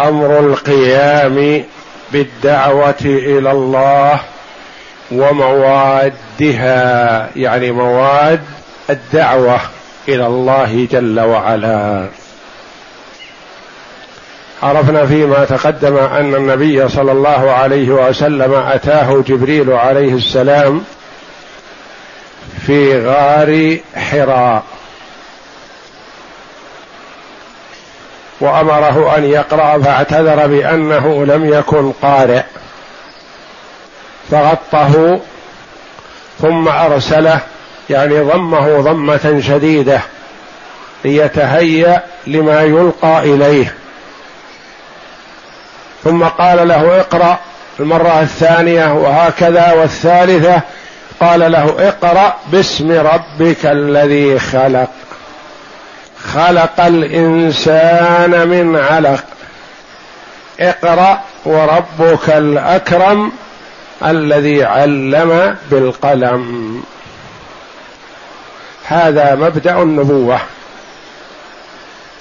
أمر القيام بالدعوة إلى الله وموادها يعني مواد الدعوة إلى الله جل وعلا. عرفنا فيما تقدم أن النبي صلى الله عليه وسلم أتاه جبريل عليه السلام في غار حراء. وأمره أن يقرأ فاعتذر بأنه لم يكن قارئ. فغطه ثم أرسله يعني ضمه ضمة شديدة ليتهيأ لما يلقى إليه. ثم قال له اقرأ المرة الثانية وهكذا والثالثة. قال له اقرأ باسم ربك الذي خلق. خلق الإنسان من علق. اقرأ وربك الأكرم الذي علم بالقلم. هذا مبدأ النبوة.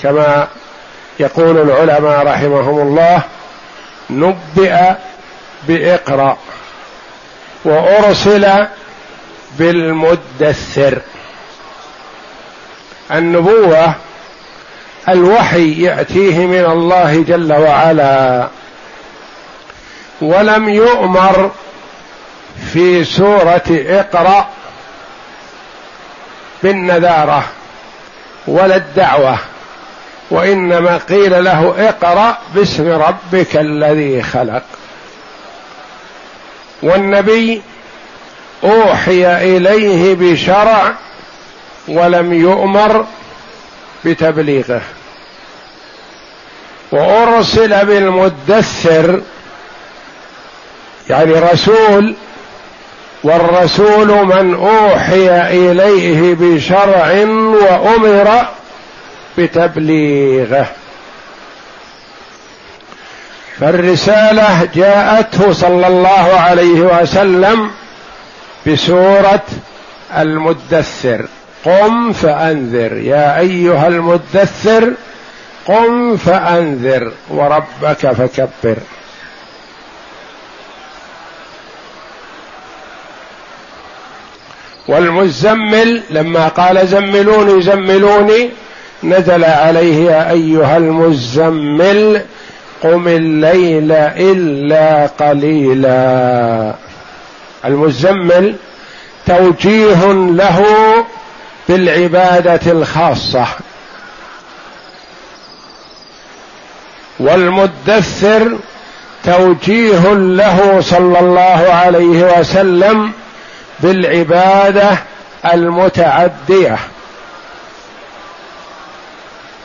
كما يقول العلماء رحمهم الله نبئ بإقرأ وأرسل بالمدثر. النبوة الوحي يأتيه من الله جل وعلا. ولم يؤمر في سورة اقرأ بالنذارة ولا الدعوة وإنما قيل له اقرأ باسم ربك الذي خلق. والنبي أوحي إليه بشرع ولم يؤمر بتبليغه. وأرسل بالمدثر يعني رسول والرسول من أوحي إليه بشرع وأمر بتبليغه. فالرسالة جاءته صلى الله عليه وسلم بسورة المدثر. قم فأنذر. يا أيها المدثر قم فأنذر وربك فكبر. والمزمل لما قال زملوني زملوني نزل عليه يا أيها المزمل قم الليل إلا قليلا. المزمل توجيه له بالعباده الخاصة. والمدثر توجيه له صلى الله عليه وسلم بالعبادة المتعدية.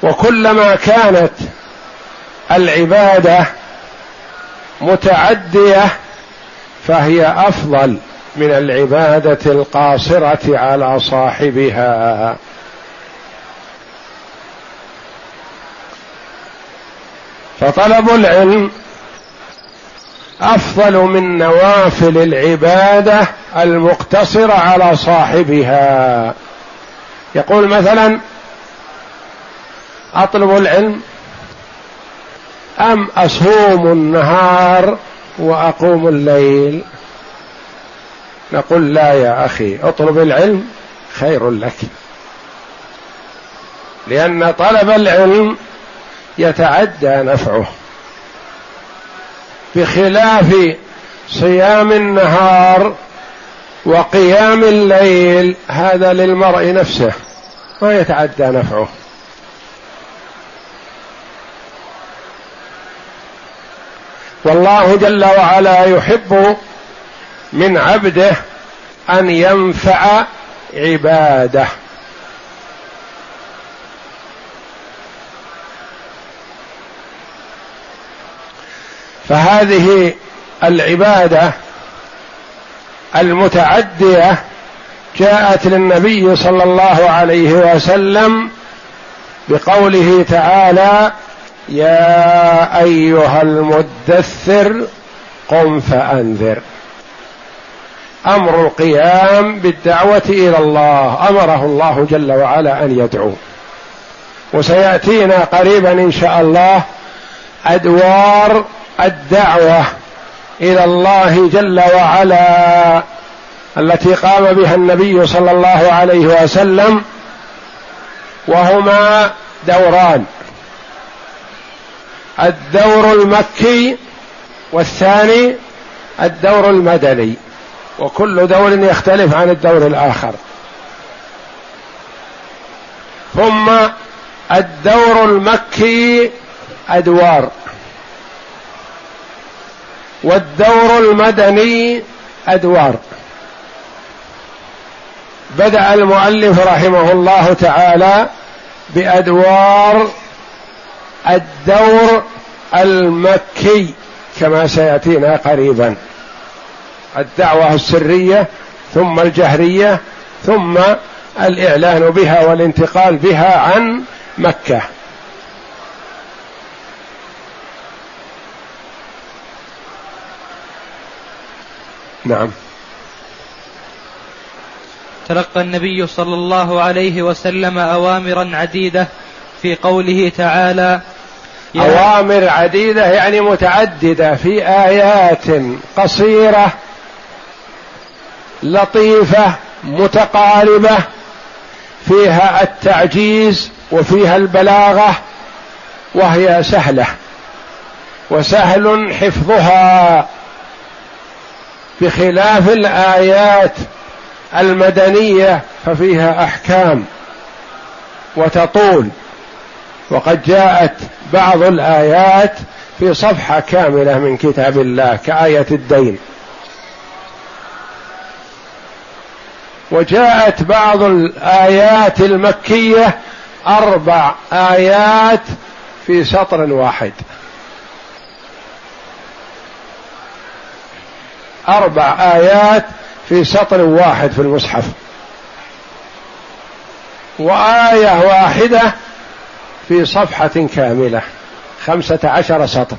وكلما كانت العبادة متعدية فهي أفضل. من العبادة القاصرة على صاحبها. فطلب العلم أفضل من نوافل العبادة المقتصرة على صاحبها. يقول مثلا أطلب العلم أم أصوم النهار وأقوم الليل؟ نقول لا يا أخي اطلب العلم خير لك. لأن طلب العلم يتعدى نفعه. بخلاف صيام النهار وقيام الليل هذا للمرء نفسه ما يتعدى نفعه. والله جل وعلا يحب من عبده أن ينفع عباده. فهذه العبادة المتعدية جاءت للنبي صلى الله عليه وسلم بقوله تعالى يا أيها المدثر قم فأنذر أمر القيام بالدعوة إلى الله. أمره الله جل وعلا أن يدعو. وسيأتينا قريبا إن شاء الله أدوار الدعوة إلى الله جل وعلا التي قام بها النبي صلى الله عليه وسلم وهما دوران. الدور المكي والثاني الدور المدني. وكل دور يختلف عن الدور الآخر. ثم الدور المكي أدوار. والدور المدني أدوار. بدأ المؤلف رحمه الله تعالى بأدوار الدور المكي كما سيأتينا قريبا. الدعوة السرية ثم الجهرية ثم الإعلان بها والانتقال بها عن مكة. نعم. تلقى النبي صلى الله عليه وسلم اوامرا عديدة في قوله تعالى أوامر عديدة يعني متعددة في آيات قصيرة لطيفة متقاربة فيها التعجيز وفيها البلاغة وهي سهلة. وسهل حفظها بخلاف الآيات المدنية ففيها أحكام وتطول. وقد جاءت بعض الآيات في صفحة كاملة من كتاب الله كآية الدين. وجاءت بعض الآيات المكية أربع آيات في سطر واحد. أربع آيات في سطر واحد في المصحف. وآية واحدة في صفحة كاملة خمسة عشر سطر.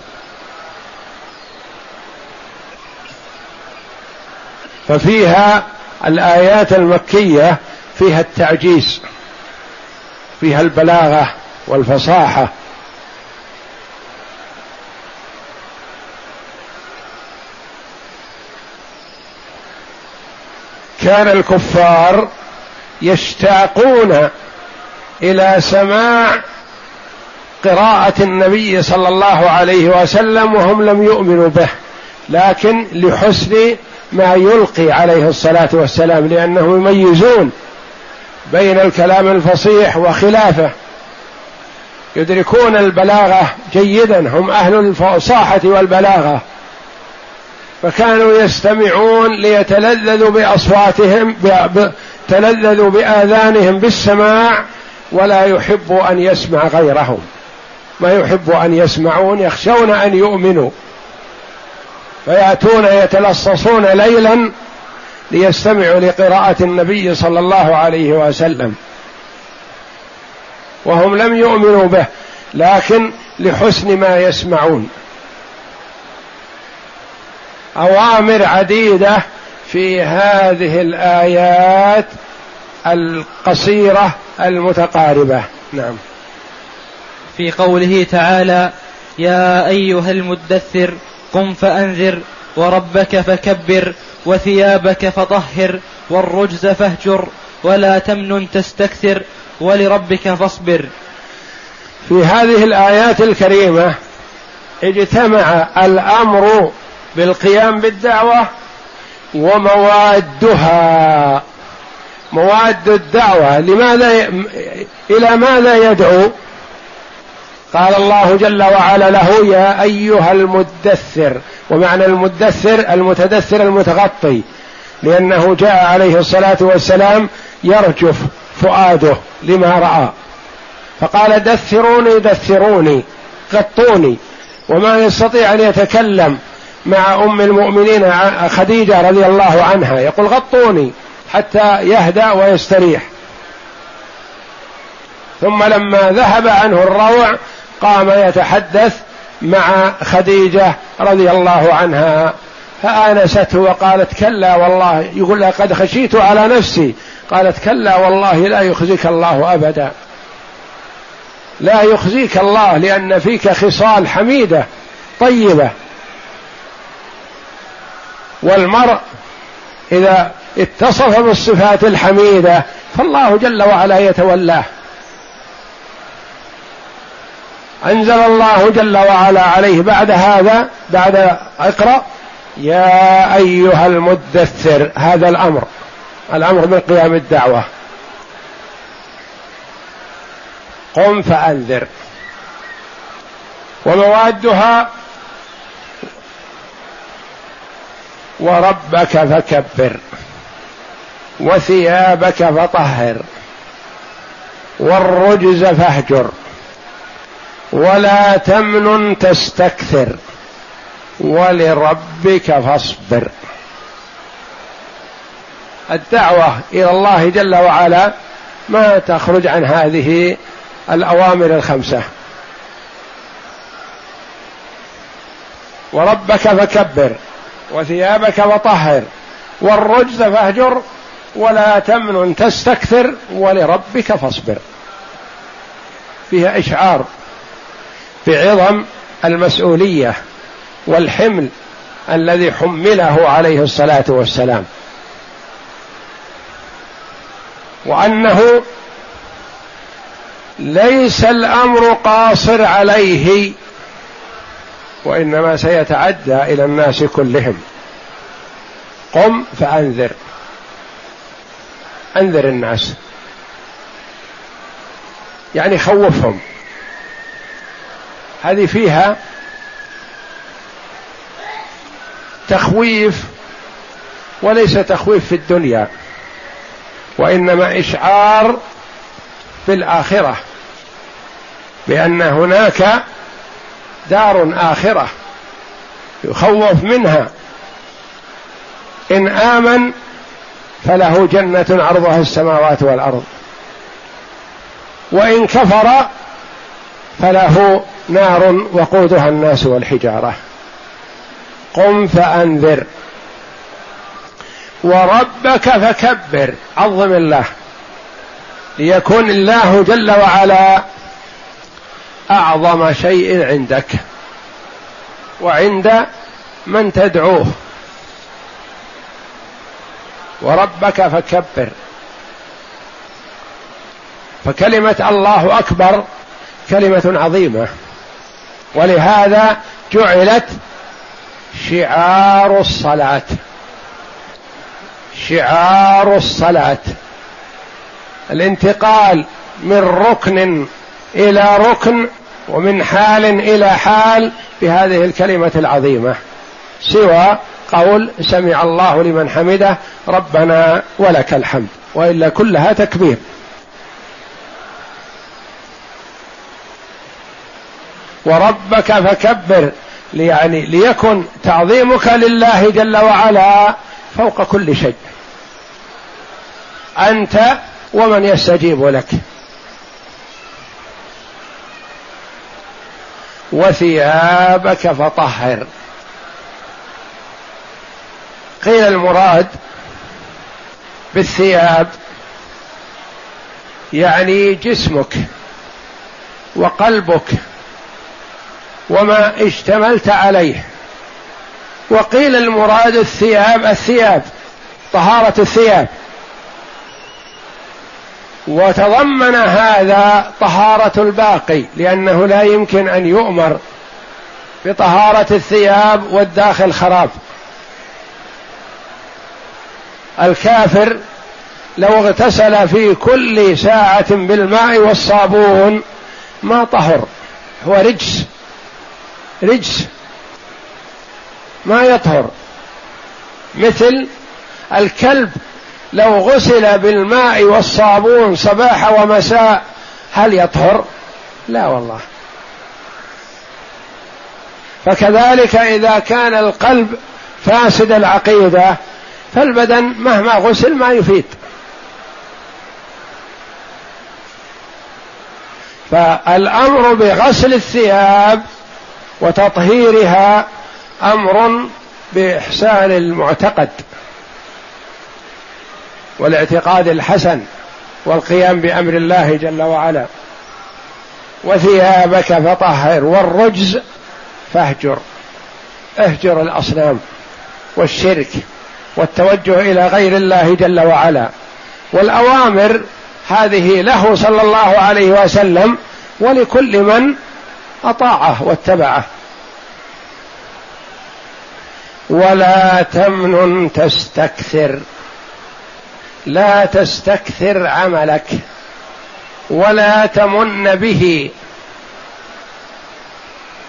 ففيها الآيات المكية فيها التعجيز فيها البلاغة والفصاحة. كان الكفار يشتاقون إلى سماع قراءة النبي صلى الله عليه وسلم وهم لم يؤمنوا به لكن لحسن ما يلقي عليه الصلاة والسلام لأنهم يميزون بين الكلام الفصيح وخلافه. يدركون البلاغة جيدا هم أهل الفصاحه والبلاغة. فكانوا يستمعون ليتلذذوا بأصواتهم تلذذوا بآذانهم بالسماع ولا يحب أن يسمع غيرهم. ما يحب أن يسمعون يخشون أن يؤمنوا. فيأتون يتلصصون ليلا ليستمعوا لقراءة النبي صلى الله عليه وسلم. وهم لم يؤمنوا به لكن لحسن ما يسمعون. أوامر عديدة في هذه الآيات القصيرة المتقاربة. نعم. في قوله تعالى يا أيها المدثر قم فأنذر وربك فكبر وثيابك فطهر والرجز فاهجر ولا تمنن تستكثر ولربك فاصبر. في هذه الآيات الكريمة اجتمع الأمر بالقيام بالدعوة وموادها. مواد الدعوة لماذا ي... إلى ماذا يدعو؟ قال الله جل وعلا له يا أيها المدثر. ومعنى المدثر المتدثر المتغطي. لأنه جاء عليه الصلاة والسلام يرجف فؤاده لما رأى. فقال دثروني دثروني غطوني. وما يستطيع أن يتكلم مع أم المؤمنين خديجة رضي الله عنها. يقول غطوني حتى يهدأ ويستريح. ثم لما ذهب عنه الروع قام يتحدث مع خديجة رضي الله عنها فآنسته وقالت كلا والله يقول لها قد خشيت على نفسي قالت كلا والله لا يخزيك الله أبدا. لا يخزيك الله لأن فيك خصال حميدة طيبة. والمرء إذا اتصف بالصفات الحميدة فالله جل وعلا يتولاه. أنزل الله جل وعلا عليه بعد هذا بعد اقرأ يا أيها المدثر هذا الأمر الأمر من قيام الدعوة. قم فأنذر. وموادها وربك فكبر وثيابك فطهر والرجز فاهجر. ولا تمنن تستكثر ولربك فاصبر. الدعوة إلى الله جل وعلا ما تخرج عن هذه الأوامر الخمسة. وربك فكبر وثيابك فطهر والرجز فاهجر ولا تمنن تستكثر ولربك فاصبر. فيها إشعار. بعظم المسؤولية والحمل الذي حمله عليه الصلاة والسلام. وأنه ليس الأمر قاصر عليه وإنما سيتعدى إلى الناس كلهم. قم فأنذر. أنذر الناس. يعني خوفهم. هذه فيها تخويف وليس تخويف في الدنيا وإنما إشعار في الآخرة بأن هناك دار آخرة يخوف منها. إن آمن فله جنة عرضها السماوات والأرض وإن كفر فله نار وقودها الناس والحجارة. قم فأنذر. وربك فكبر. عظم الله. ليكون الله جل وعلا أعظم شيء عندك. وعند من تدعوه. وربك فكبر. فكلمة الله أكبر كلمة عظيمة. ولهذا جعلت شعار الصلاة. شعار الصلاة. الانتقال من ركن إلى ركن ومن حال إلى حال بهذه الكلمة العظيمة. سوى قول سمع الله لمن حمده ربنا ولك الحمد. وإلا كلها تكبير. وربك فكبر يعني ليكن تعظيمك لله جل وعلا فوق كل شيء. أنت ومن يستجيب لك. وثيابك فطهر. قيل المراد بالثياب يعني جسمك وقلبك. وما اشتملت عليه. وقيل المراد الثياب الثياب طهارة الثياب. وتضمن هذا طهارة الباقي لأنه لا يمكن أن يؤمر بطهارة الثياب والداخل خراب. الكافر لو اغتسل في كل ساعة بالماء والصابون ما طهر هو رجس. رجس ما يطهر. مثل الكلب لو غسل بالماء والصابون صباح ومساء هل يطهر؟ لا والله. فكذلك إذا كان القلب فاسد العقيدة فالبدن مهما غسل ما يفيد. فالأمر بغسل الثياب وتطهيرها أمر بإحسان المعتقد والاعتقاد الحسن والقيام بأمر الله جل وعلا. وثيابك فطهر والرجز فاهجر. اهجر الأصنام والشرك والتوجه إلى غير الله جل وعلا. والأوامر هذه له صلى الله عليه وسلم ولكل من أطاعه واتبعه. ولا تمنن تستكثر. لا تستكثر عملك. ولا تمن به.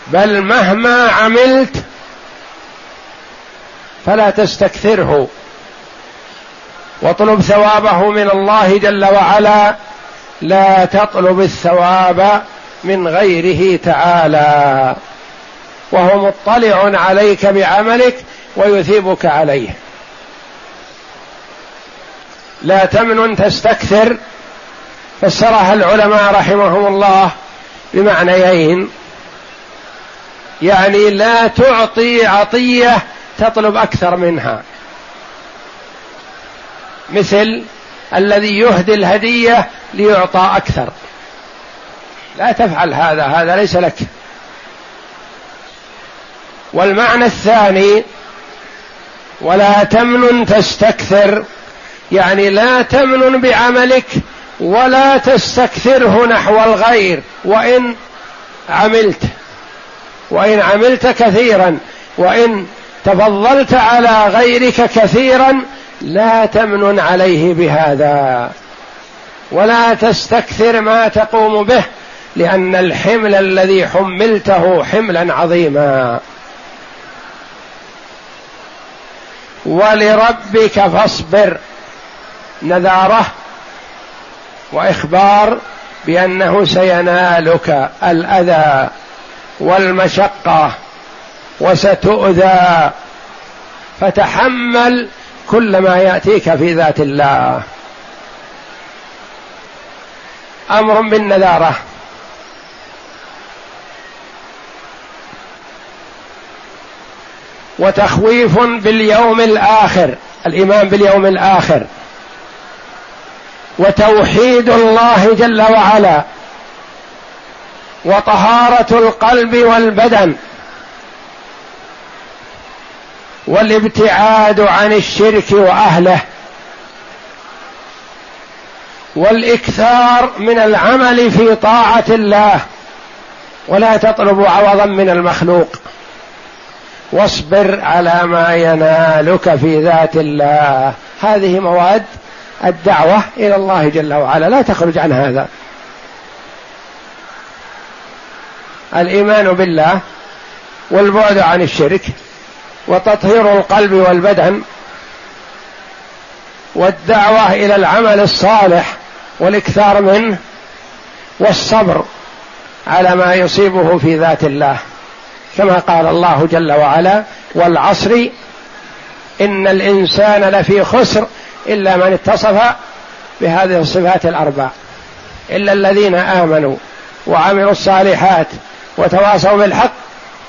بل مهما عملت فلا تستكثره. واطلب ثوابه من الله جل وعلا. لا تطلب الثواب من غيره تعالى. وهو مطلع عليك بعملك ويثيبك عليه. لا تمنن تستكثر. فسرها العلماء رحمهم الله بمعنيين. يعني لا تعطي عطية تطلب أكثر منها. مثل الذي يهدي الهدية ليعطى أكثر. لا تفعل هذا هذا ليس لك. والمعنى الثاني ولا تمنن تستكثر يعني لا تمنن بعملك ولا تستكثره نحو الغير وإن عملت. وإن عملت كثيرا وإن تفضلت على غيرك كثيرا لا تمنن عليه بهذا. ولا تستكثر ما تقوم به. لأن الحمل الذي حملته حملا عظيما. ولربك فاصبر. نذاره وإخبار بأنه سينالك الأذى والمشقة وستؤذى. فتحمل كل ما يأتيك في ذات الله. أمر بالنذارة. وتخويف باليوم الآخر الإيمان باليوم الآخر. وتوحيد الله جل وعلا. وطهارة القلب والبدن. والابتعاد عن الشرك وأهله. والإكثار من العمل في طاعة الله. ولا تطلب عوضا من المخلوق. واصبر على ما ينالك في ذات الله. هذه مواد الدعوة إلى الله جل وعلا. لا تخرج عن هذا. الإيمان بالله والبعد عن الشرك وتطهير القلب والبدن والدعوة إلى العمل الصالح والإكثار منه والصبر على ما يصيبه في ذات الله. كما قال الله جل وعلا والعصر إن الإنسان لفي خسر إلا من اتصف بهذه الصفات الأربع إلا الذين آمنوا وعملوا الصالحات وتواصوا بالحق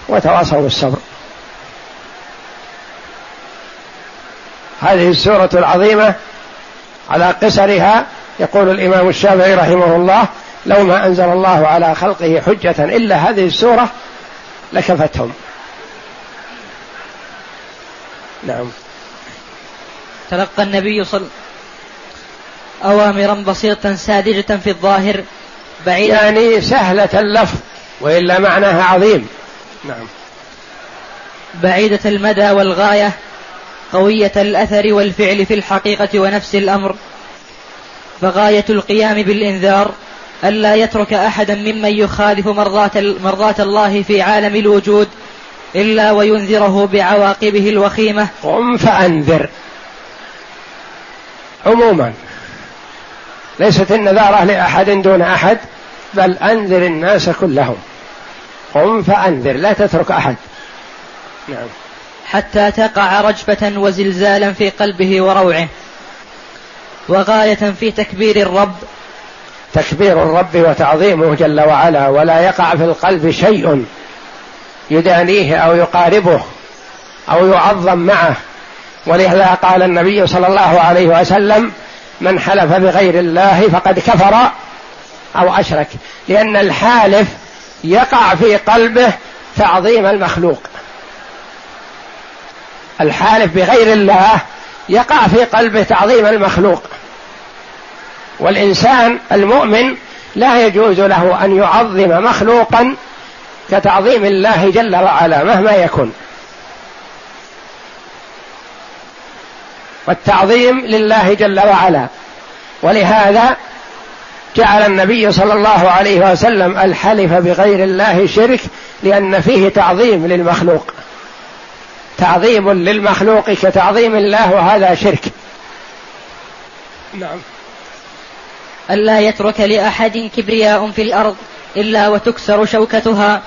وتواصوا بالصبر. هذه السورة العظيمة على قصرها يقول الإمام الشافعي رحمه الله لو ما أنزل الله على خلقه حجة إلا هذه السورة لكفتهم. نعم. تلقى النبي صلى أوامرا بسيطة ساذجة في الظاهر بعيدة. يعني سهلة اللفظ وإلا معناها عظيم. نعم. بعيدة المدى والغاية قوية الأثر والفعل في الحقيقة ونفس الأمر. فغاية القيام بالإنذار ألا يترك أحدا ممن يخالف مرضات, مرضات الله في عالم الوجود إلا وينذره بعواقبه الوخيمة. قم فأنذر. عموما ليست النذارة لأحد دون أحد بل أنذر الناس كلهم. قم فأنذر لا تترك أحد. نعم. حتى تقع رجفة وزلزالا في قلبه وروعه وغاية في تكبير الرب تكبير الرب وتعظيمه جل وعلا ولا يقع في القلب شيء يدانيه أو يقاربه أو يعظم معه. ولهذا قال النبي صلى الله عليه وسلم من حلف بغير الله فقد كفر أو أشرك. لأن الحالف يقع في قلبه تعظيم المخلوق. الحالف بغير الله يقع في قلبه تعظيم المخلوق. والإنسان المؤمن لا يجوز له أن يعظم مخلوقا كتعظيم الله جل وعلا مهما يكن. والتعظيم لله جل وعلا. ولهذا جعل النبي صلى الله عليه وسلم الحلف بغير الله شرك لأن فيه تعظيم للمخلوق. تعظيم للمخلوق كتعظيم الله وهذا شرك. نعم. ألا يترك لأحد كبرياء في الأرض إلا وتكسر شوكتها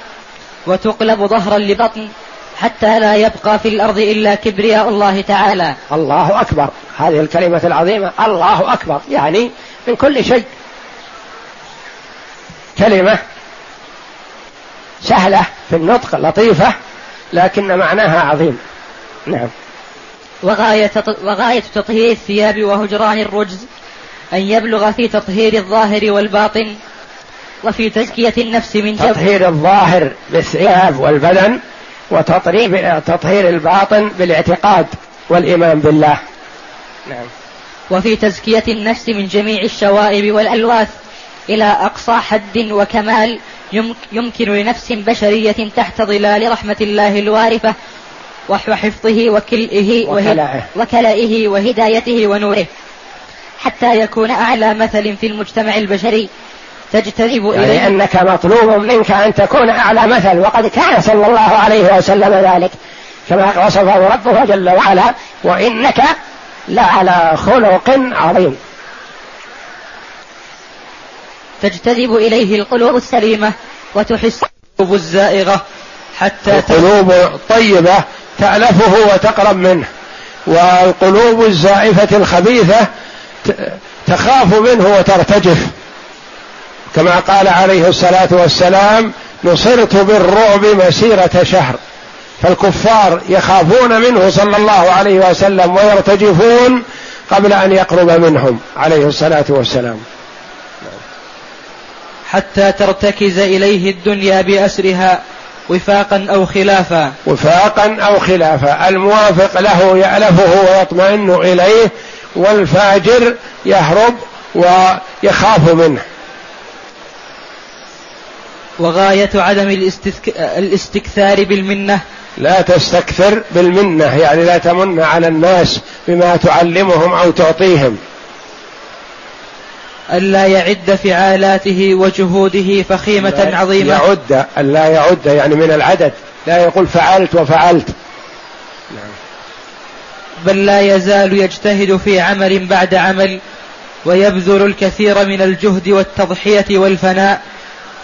وتقلب ظهرا لبطن حتى لا يبقى في الأرض إلا كبرياء الله تعالى. الله أكبر. هذه الكلمة العظيمة. الله أكبر. يعني من كل شيء. كلمة سهلة في النطق لطيفة لكن معناها عظيم. نعم. وغاية وغاية تطهير الثياب وهجران الرجز. أن يبلغ في تطهير الظاهر والباطن وفي تزكية النفس من جبر. تطهير الظاهر بالثياب والبدن وتطهير تطهير الباطن بالاعتقاد والإيمان بالله. نعم. وفي تزكية النفس من جميع الشوائب والألواث إلى أقصى حد وكمال يمكن لنفس بشرية تحت ظلال رحمة الله الوارفة وحفظه وكلئه وكلائه وهدايته ونوره. حتى يكون أعلى مثل في المجتمع البشري. تجتذب يعني إليه. أنك مطلوب منك أن تكون أعلى مثل وقد كان صلى الله عليه وسلم ذلك. كما وصفه ربه جل وعلا وإنك لعلى خلق عظيم. تجتذب إليه القلوب السليمة وتحس القلوب الزائغة حتى القلوب الطيبة تألفه وتقرب منه. والقلوب الزائفة الخبيثة تخاف منه وترتجف. كما قال عليه الصلاة والسلام نصرت بالرعب مسيرة شهر. فالكفار يخافون منه صلى الله عليه وسلم ويرتجفون قبل أن يقرب منهم عليه الصلاة والسلام. حتى ترتكز إليه الدنيا بأسرها وفاقا أو خلافا. وفاقا أو خلافا. الموافق له يألفه ويطمئن إليه والفاجر يهرب ويخاف منه. وغاية عدم الاستكثار بالمنة. لا تستكثر بالمنة يعني لا تمن على الناس بما تعلمهم أو تعطيهم. ألا يعد فعالاته وجهوده فخيمة عظيمة. يعد ألا يعد يعني من العدد. لا يقول فعلت وفعلت. نعم. بل لا يزال يجتهد في عمل بعد عمل ويبذل الكثير من الجهد والتضحية والفناء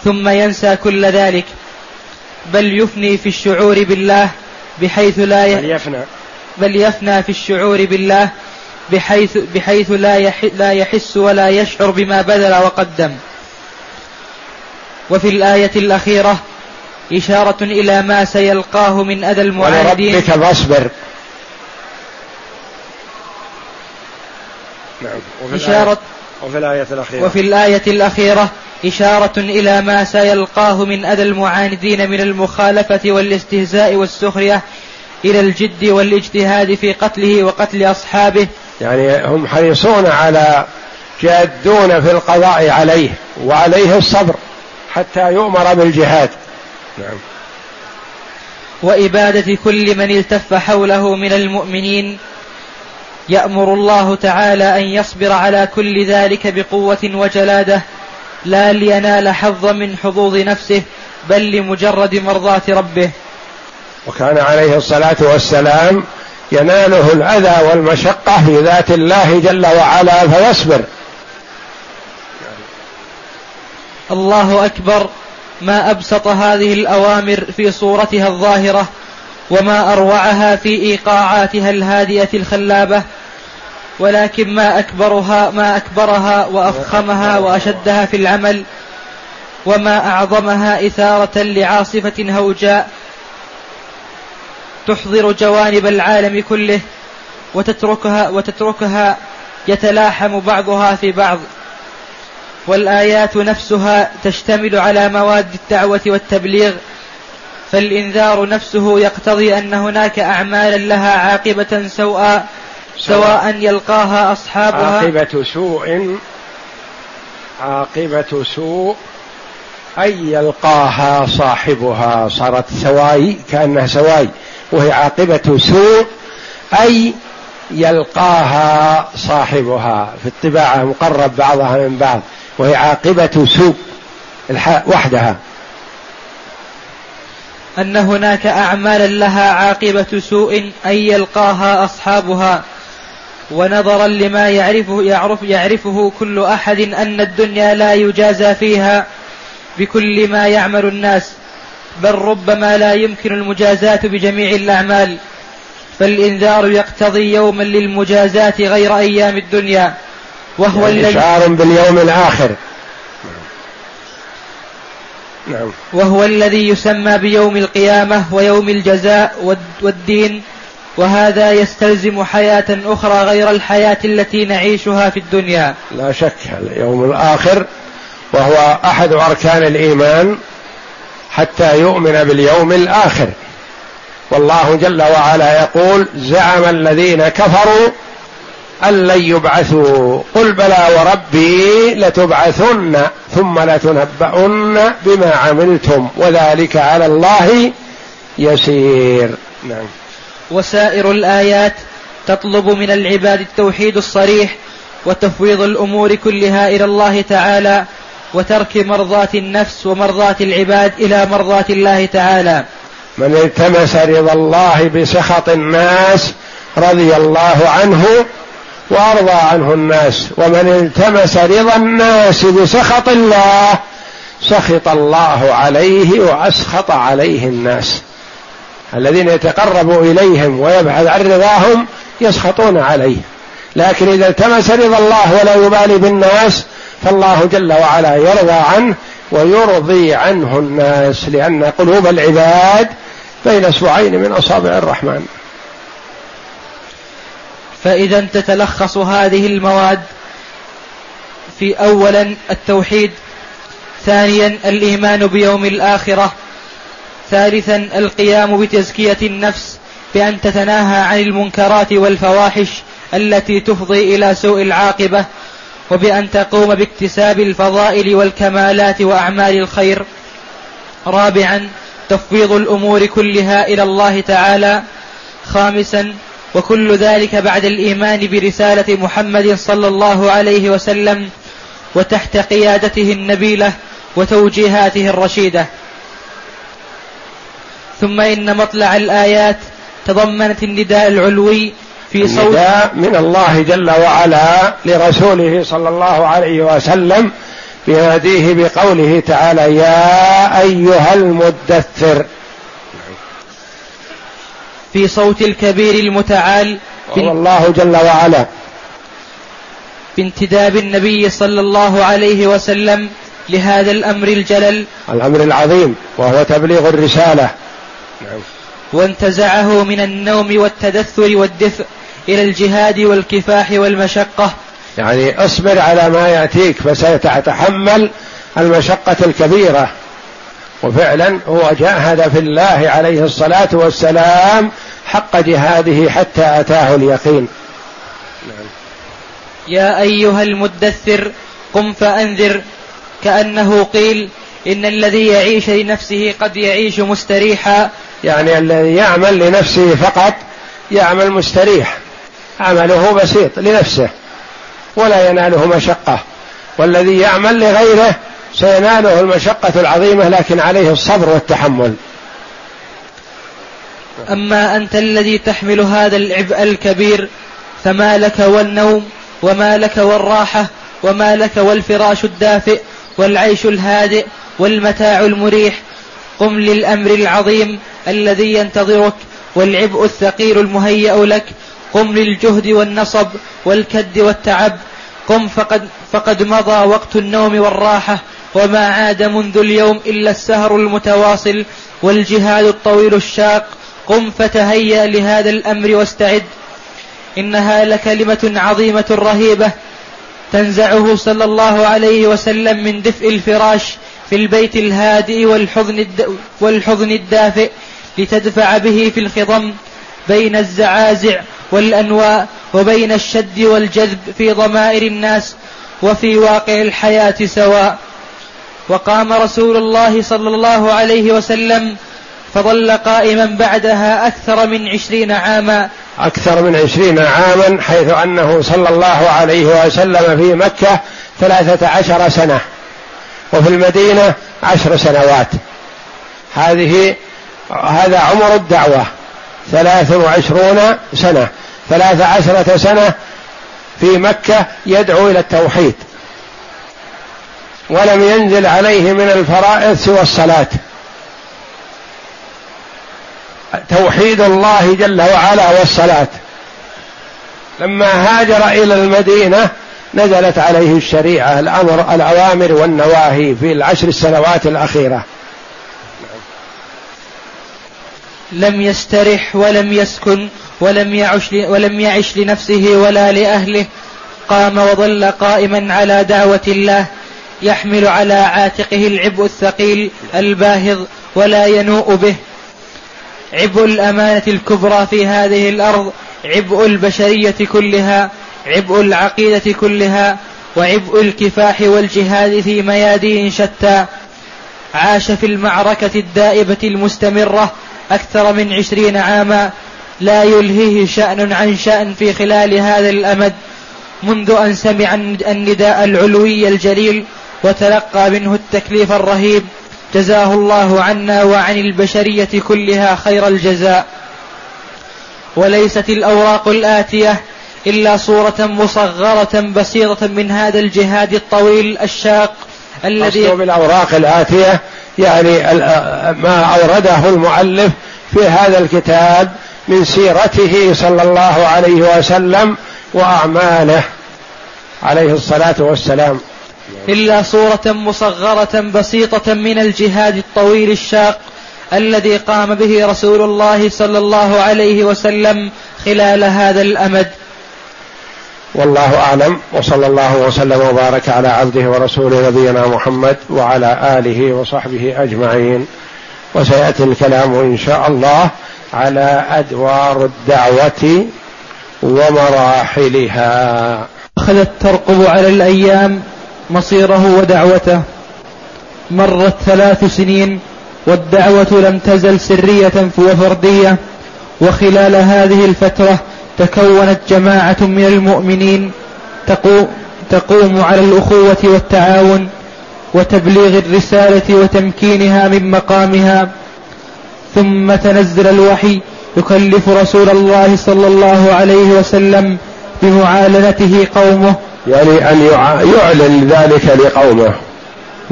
ثم ينسى كل ذلك. بل يفني في الشعور بالله بحيث لا ي... بل يفنى. بل يفنى في الشعور بالله بحيث بحيث لا يح... لا يحس ولا يشعر بما بذل وقدم. وفي الآية الأخيرة إشارة إلى ما سيلقاه من أذى المعاندين. ولربك فاصبر. نعم. وفي إشارة وفي الآية الأخيرة. وفي الآية الأخيرة إشارة إلى ما سيلقاه من أذى المعاندين من المخالفة والاستهزاء والسخرية إلى الجد والاجتهاد في قتله وقتل أصحابه. يعني هم حريصون على جادون في القضاء عليه وعليه الصبر حتى يؤمر بالجهاد. نعم. وإبادة كل من التف حوله من المؤمنين يأمر الله تعالى أن يصبر على كل ذلك بقوة وجلادة لا لينال حظا من حظوظ نفسه بل لمجرد مرضاة ربه. وكان عليه الصلاة والسلام يناله الأذى والمشقة في ذات الله جل وعلا فيصبر. الله أكبر ما أبسط هذه الأوامر في صورتها الظاهرة وما أروعها في إيقاعاتها الهادئة الخلابة ولكن ما أكبرها ما أكبرها وأفخمها وأشدها في العمل وما أعظمها إثارة لعاصفة هوجاء تحضر جوانب العالم كله وتتركها وتتركها يتلاحم بعضها في بعض. والآيات نفسها تشتمل على مواد الدعوة والتبليغ فالإنذار نفسه يقتضي أن هناك أعمالا لها عاقبة سوءا سواء يلقاها أصحابها. عاقبة سوء عاقبة سوء أي يلقاها صاحبها. صارت سواي كأنها سواي. وهي عاقبة سوء أي يلقاها صاحبها. في الطباعة مقرب بعضها من بعض وهي عاقبة سوء وحدها. أن هناك أعمالا لها عاقبة سوء أي يلقاها أصحابها. ونظرا لما يعرفه يعرف يعرفه كل أحد أن الدنيا لا يجازى فيها بكل ما يعمل الناس بل ربما لا يمكن المجازاة بجميع الأعمال. فالإنذار يقتضي يوما للمجازاة غير أيام الدنيا وهو يعني الذي إشعار باليوم الآخر. نعم. وهو الذي يسمى بيوم القيامة ويوم الجزاء والدين وهذا يستلزم حياة أخرى غير الحياة التي نعيشها في الدنيا. لا شك اليوم الآخر وهو أحد أركان الإيمان حتى يؤمن باليوم الآخر. والله جل وعلا يقول زعم الذين كفروا أن لن يبعثوا. قل بلى وربي لتبعثن ثم لتنبؤن بما عملتم. وذلك على الله يسير. نعم. وسائر الآيات تطلب من العباد التوحيد الصريح وتفويض الأمور كلها إلى الله تعالى وترك مرضاة النفس ومرضاة العباد إلى مرضاة الله تعالى. من التمس رضا الله بسخط الناس رضي الله عنه وأرضى عنه الناس ومن التمس رضا الناس بسخط الله سخط الله عليه وأسخط عليه الناس. الذين يتقرب إليهم ويبحث عن رضاهم يسخطون عليه. لكن إذا التمس رضا الله ولا يبالي بالناس فالله جل وعلا يرضى عنه ويرضي عنه الناس لأن قلوب العباد بين أسبوعين من أصابع الرحمن. فإذا تتلخص هذه المواد في أولا التوحيد ثانيا الإيمان بيوم الآخرة ثالثا القيام بتزكية النفس بأن تتناهى عن المنكرات والفواحش التي تفضي إلى سوء العاقبة وبأن تقوم باكتساب الفضائل والكمالات وأعمال الخير. رابعا تفويض الأمور كلها إلى الله تعالى. خامسا وكل ذلك بعد الإيمان برسالة محمد صلى الله عليه وسلم وتحت قيادته النبيلة وتوجيهاته الرشيدة. ثم إن مطلع الآيات تضمنت النداء العلوي في صوت النداء من الله جل وعلا لرسوله صلى الله عليه وسلم بيناديه بقوله تعالى يا أيها المدثر في صوت الكبير المتعال وهو الله جل وعلا. بانتداب النبي صلى الله عليه وسلم لهذا الأمر الجلل. الأمر العظيم وهو تبليغ الرسالة. نعم. وانتزعه من النوم والتدثر والدفء إلى الجهاد والكفاح والمشقة. يعني اصبر على ما يأتيك فستتحمل المشقة الكبيرة. وفعلا هو جاهد في الله عليه الصلاة والسلام حق جهاده حتى أتاه اليقين. نعم. يا أيها المدثر قم فأنذر. كأنه قيل إن الذي يعيش لنفسه قد يعيش مستريحا. يعني الذي يعمل لنفسه فقط يعمل مستريح. عمله بسيط لنفسه ولا يناله مشقة. والذي يعمل لغيره سيناله المشقة العظيمة لكن عليه الصبر والتحمل. أما أنت الذي تحمل هذا العبء الكبير فما لك والنوم وما لك والراحة وما لك والفراش الدافئ والعيش الهادئ والمتاع المريح. قم للأمر العظيم الذي ينتظرك والعبء الثقيل المهيأ لك. قم للجهد والنصب والكد والتعب. قم فقد, فقد مضى وقت النوم والراحة. وما عاد منذ اليوم إلا السهر المتواصل والجهاد الطويل الشاق. قم فتهيأ لهذا الأمر واستعد. إنها لكلمة عظيمة رهيبة تنزعه صلى الله عليه وسلم من دفء الفراش في البيت الهادئ والحضن, والحضن الدافئ لتدفع به في الخضم بين الزعازع والأنواء وبين الشد والجذب في ضمائر الناس وفي واقع الحياة سواء. وقام رسول الله صلى الله عليه وسلم فظل قائما بعدها أكثر من عشرين عاما. أكثر من عشرين عاما حيث أنه صلى الله عليه وسلم في مكة ثلاثة عشر سنة وفي المدينة عشر سنوات. هذه هذا عمر الدعوة ثلاث وعشرون سنة. ثلاث عشرة سنة في مكة يدعو إلى التوحيد. ولم ينزل عليه من الفرائض سوى الصلاة. توحيد الله جل وعلا والصلاة. لما هاجر إلى المدينة نزلت عليه الشريعة الأمر الأوامر والنواهي في العشر السنوات الأخيرة. لم يسترح ولم يسكن ولم يعش ولم يعش لنفسه ولا لأهله. قام وظل قائما على دعوة الله. يحمل على عاتقه العبء الثقيل الباهظ ولا ينوء به. عبء الأمانة الكبرى في هذه الأرض عبء البشرية كلها عبء العقيدة كلها وعبء الكفاح والجهاد في ميادين شتى. عاش في المعركة الدائبة المستمرة أكثر من عشرين عاما لا يلهيه شأن عن شأن في خلال هذا الأمد منذ أن سمع النداء العلوي الجليل وتلقى منه التكليف الرهيب. جزاه الله عنا وعن البشرية كلها خير الجزاء. وليست الأوراق الآتية إلا صورة مصغرة بسيطة من هذا الجهاد الطويل الشاق الذي بالأوراق الآتية يعني ما أورده المؤلف في هذا الكتاب من سيرته صلى الله عليه وسلم وأعماله عليه الصلاة والسلام. إلا صورة مصغرة بسيطة من الجهاد الطويل الشاق الذي قام به رسول الله صلى الله عليه وسلم خلال هذا الأمد. والله أعلم وصلى الله وسلم وبارك على عبده ورسوله نبينا محمد وعلى آله وصحبه أجمعين. وسيأتي الكلام إن شاء الله على أدوار الدعوة ومراحلها. أخذت ترقب على الأيام مصيره ودعوته. مرت ثلاث سنين والدعوة لم تزل سرية وفردية. وخلال هذه الفترة تكونت جماعة من المؤمنين تقوم على الأخوة والتعاون وتبليغ الرسالة وتمكينها من مقامها. ثم تنزل الوحي يكلف رسول الله صلى الله عليه وسلم بمعالنته قومه يعني أن يعلن ذلك لقومه.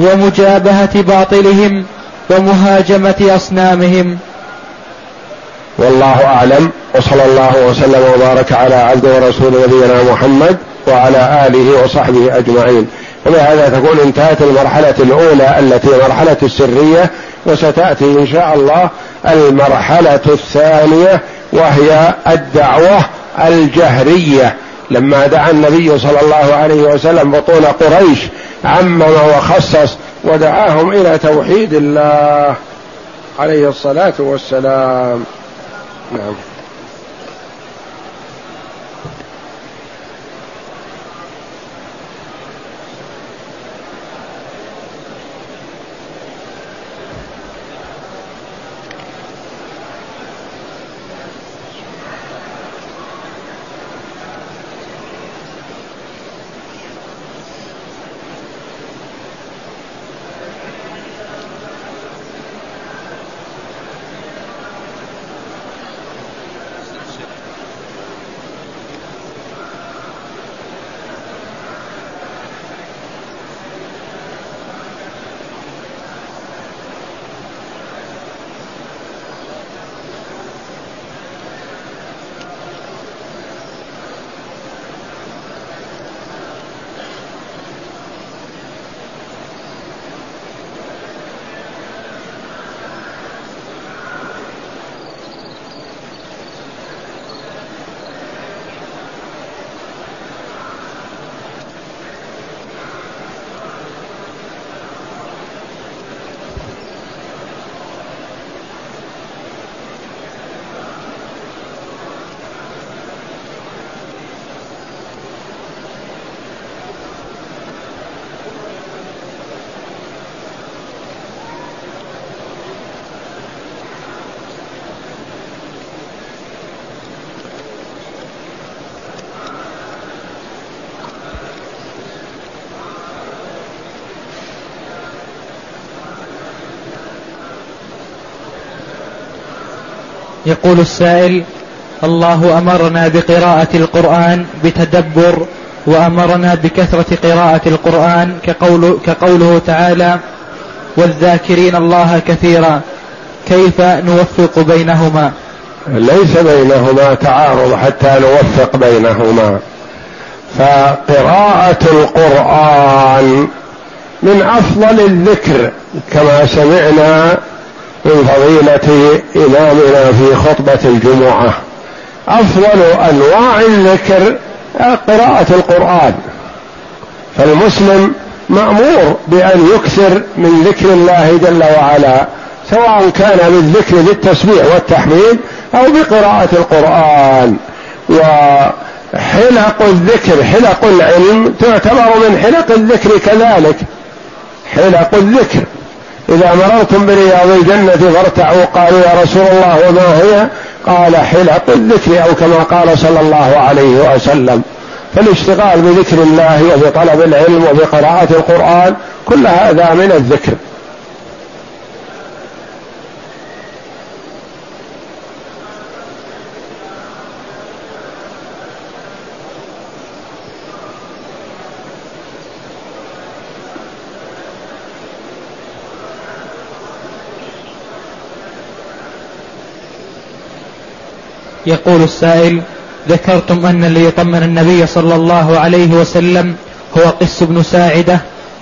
ومجابهة باطلهم ومهاجمة أصنامهم. والله أعلم. وصلى الله وسلم وبارك على عبده ورسوله نبينا محمد وعلى آله وصحبه أجمعين. وبهذا تكون انتهت المرحلة الأولى التي مرحلة السرية وستأتي إن شاء الله المرحلة الثانية وهي الدعوة الجهرية. لما دعا النبي صلى الله عليه وسلم بطون قريش عمم وخصص ودعاهم إلى توحيد الله عليه الصلاة والسلام. نعم. يقول السائل الله أمرنا بقراءة القرآن بتدبر وأمرنا بكثرة قراءة القرآن كقول كقوله تعالى والذاكرين الله كثيرا كيف نوفق بينهما؟ ليس بينهما تعارض حتى نوفق بينهما. فقراءة القرآن من أفضل الذكر كما سمعنا من فضيلة إمامنا في خطبة الجمعة. أفضل أنواع الذكر قراءة القرآن. فالمسلم مأمور بأن يكثر من ذكر الله جل وعلا سواء كان بالذكر بالتسبيح والتحميد أو بقراءة القرآن. وحلق الذكر حلق العلم تعتبر من حلق الذكر كذلك. حلق الذكر. إذا مررتم برياض الجنة فارتعوا قالوا يا رسول الله وما هي؟ قال حلق الذكر أو كما قال صلى الله عليه وسلم. فالاشتغال بذكر الله وبطلب العلم وبقراءة القرآن كل هذا من الذكر. يقول السائل ذكرتم أن اللي يطمن النبي صلى الله عليه وسلم هو قس بن ساعدة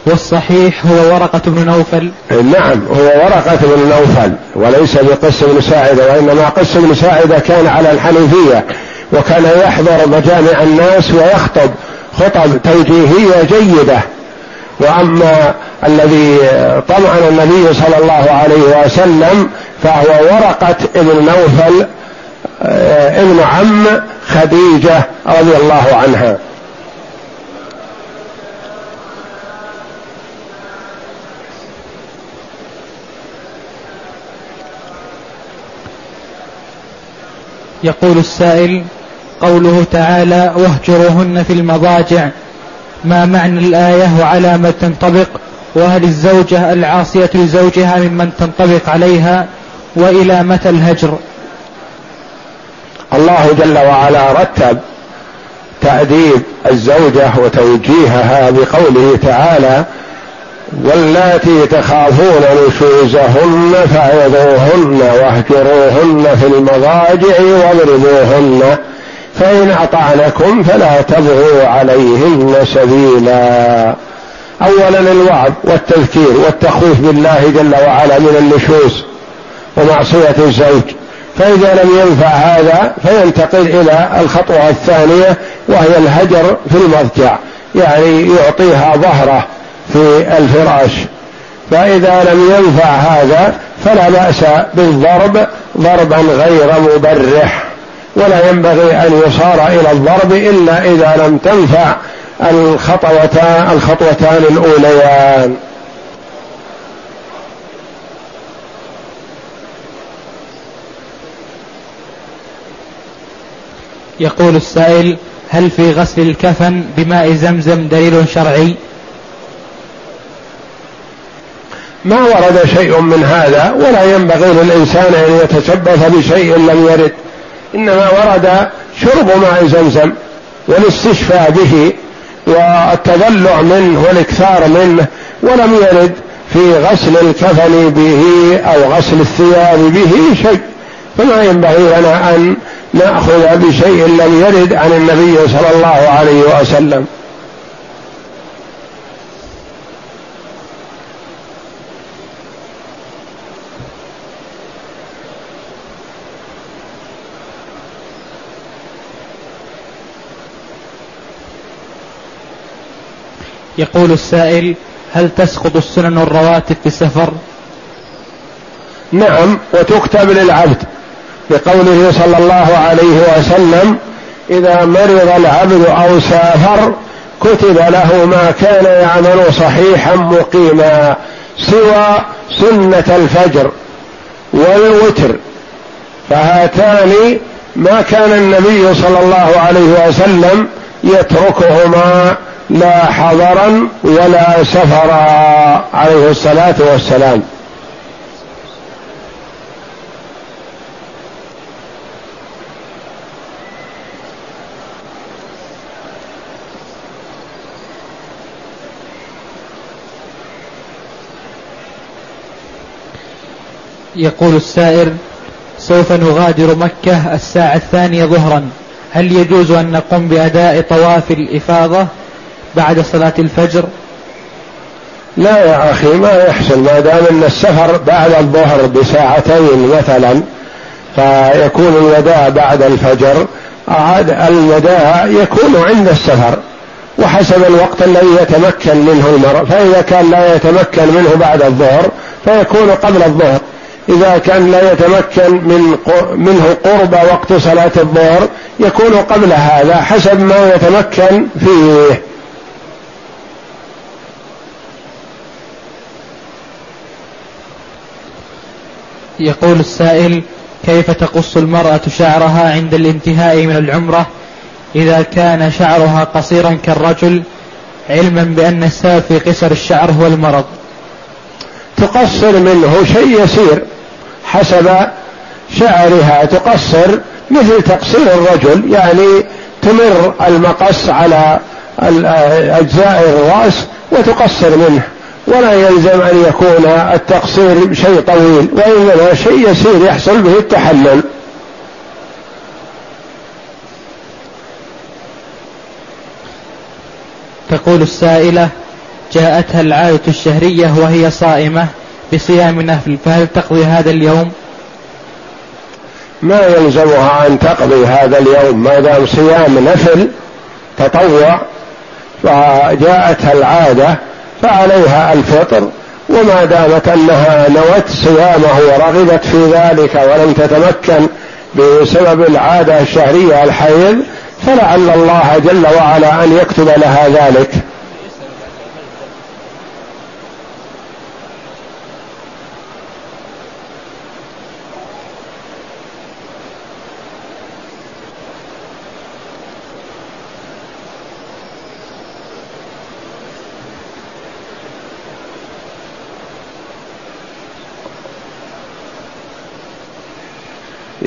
والصحيح هو ورقة بن نوفل. نعم هو ورقة بن نوفل وليس بقس بن ساعدة وإنما قس بن ساعدة كان على الحنيفية وكان يحضر مجامع الناس ويخطب خطب توجيهية جيدة. وأما الذي طمأن النبي صلى الله عليه وسلم فهو ورقة ابن نوفل ابن عم خديجة رضي الله عنها. يقول السائل قوله تعالى واهجروهن في المضاجع. ما معنى الآية وعلى ما تنطبق؟ وهل الزوجة العاصية لزوجها ممن تنطبق عليها؟ وإلى متى الهجر؟ الله جل وعلا رتب تأديب الزوجة وتوجيهها بقوله تعالى واللاتي تخافون نشوزهن فعظوهن واهجروهن في المضاجع واضربوهن فإن أطعنكم فلا تبغوا عليهن سبيلا. أولا الوعظ والتذكير والتخويف بالله جل وعلا من النشوز ومعصية الزوج. فإذا لم ينفع هذا فينتقل إلى الخطوة الثانية وهي الهجر في المضجع. يعني يعطيها ظهره في الفراش. فإذا لم ينفع هذا فلا بأس بالضرب ضربا غير مبرح. ولا ينبغي أن يصار إلى الضرب إلا إذا لم تنفع الخطوتان الخطوتان الأوليان. يقول السائل هل في غسل الكفن بماء زمزم دليل شرعي؟ ما ورد شيء من هذا ولا ينبغي للإنسان أن يتشبث بشيء لم يرد. إنما ورد شرب ماء زمزم والاستشفاء به والتضلع منه والإكثار منه ولم يرد في غسل الكفن به أو غسل الثياب به شيء. فما ينبغي لنا أن نأخذ بشيء لم يرد عن النبي صلى الله عليه وسلم. يقول السائل هل تسقط السنن الرواتب في السفر؟ نعم وتكتب للعبد. بقوله صلى الله عليه وسلم إذا مرض العبد أو سافر كتب له ما كان يعمل صحيحا مقيما سوى سنة الفجر والوتر. فهاتان ما كان النبي صلى الله عليه وسلم يتركهما لا حضرا ولا سفرا عليه الصلاة والسلام. يقول السائر سوف نغادر مكة الساعة الثانية ظهرا. هل يجوز أن نقوم بأداء طواف الإفاضة بعد صلاة الفجر؟ لا يا أخي ما يحسن ما دام أن السفر بعد الظهر بساعتين مثلا فيكون الوداع بعد الفجر عاد الوداع يكون عند السفر. وحسب الوقت الذي يتمكن منه المرء فإذا كان لا يتمكن منه بعد الظهر فيكون قبل الظهر. إذا كان لا يتمكن من منه قرب وقت صلاة الظهر يكون قبل هذا حسب ما يتمكن فيه. يقول السائل كيف تقص المرأة شعرها عند الانتهاء من العمرة إذا كان شعرها قصيرا كالرجل علما بأن السبب في قصر الشعر هو المرض؟ تقصر منه شيء يسير. حسب شعرها. تقصر مثل تقصير الرجل يعني تمر المقص على أجزاء الرأس وتقصر منه. ولا يلزم أن يكون التقصير شيء طويل وإنما شيء يسير يحصل به التحلل. تقول السائلة جاءتها العادة الشهرية وهي صائمة. بصيام نفل فهل تقضي هذا اليوم؟ ما يلزمها أن تقضي هذا اليوم. ما دام صيام نفل تطوع فجاءتها العادة فعليها الفطر. وما دامت أنها نوت صيامه ورغبت في ذلك ولم تتمكن بسبب العادة الشهرية الحيض فلعل الله جل وعلا أن يكتب لها ذلك.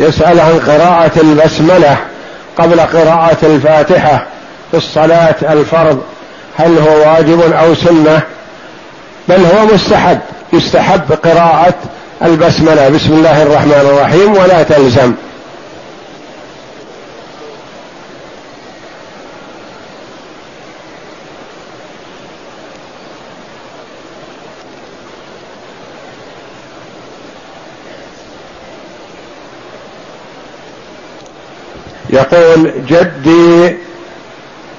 يسأل عن قراءة البسملة قبل قراءة الفاتحة في الصلاة الفرض هل هو واجب أو سنة؟ بل هو مستحب يستحب قراءة البسملة. بسم الله الرحمن الرحيم ولا تلزم. يقول جدي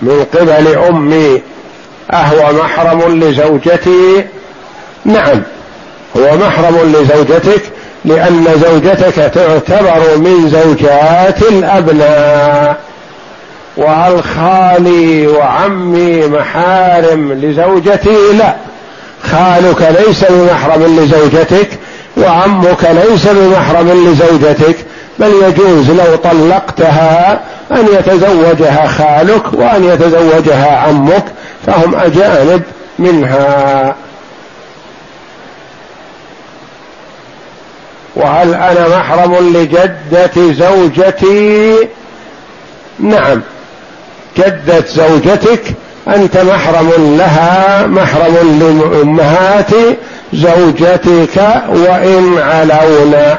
من قبل أمي أهو محرم لزوجتي؟ نعم هو محرم لزوجتك لأن زوجتك تعتبر من زوجات الأبناء وهل خالي وعمي محارم لزوجتي؟ لا خالك ليس بمحرم لزوجتك وعمك ليس بمحرم لزوجتك. بل يجوز لو طلقتها أن يتزوجها خالك وأن يتزوجها عمك فهم أجانب منها. وهل أنا محرم لجدة زوجتي؟ نعم. جدة زوجتك أنت محرم لها محرم لامهات زوجتك وإن علونا.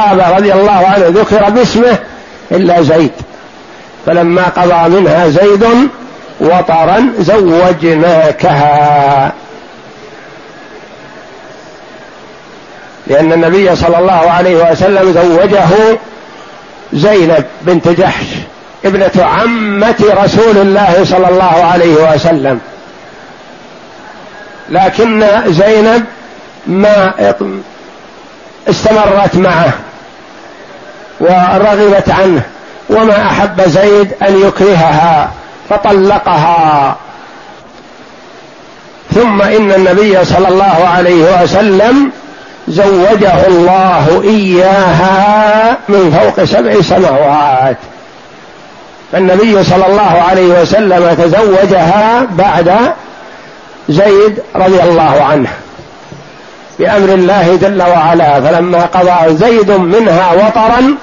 الصحابة رضي الله عنه ذكر باسمه إلا زيد. فلما قضى منها زيد وطرا زوجناكها. لأن النبي صلى الله عليه وسلم زوجه زينب بنت جحش ابنة عمة رسول الله صلى الله عليه وسلم. لكن زينب ما استمرت معه. ورغبت عنه وما أحب زيد أن يكرهها فطلقها. ثم إن النبي صلى الله عليه وسلم زوجه الله إياها من فوق سبع سماوات. فالنبي صلى الله عليه وسلم تزوجها بعد زيد رضي الله عنه. بأمر الله جل وعلا فلما قضى زيد منها وطرا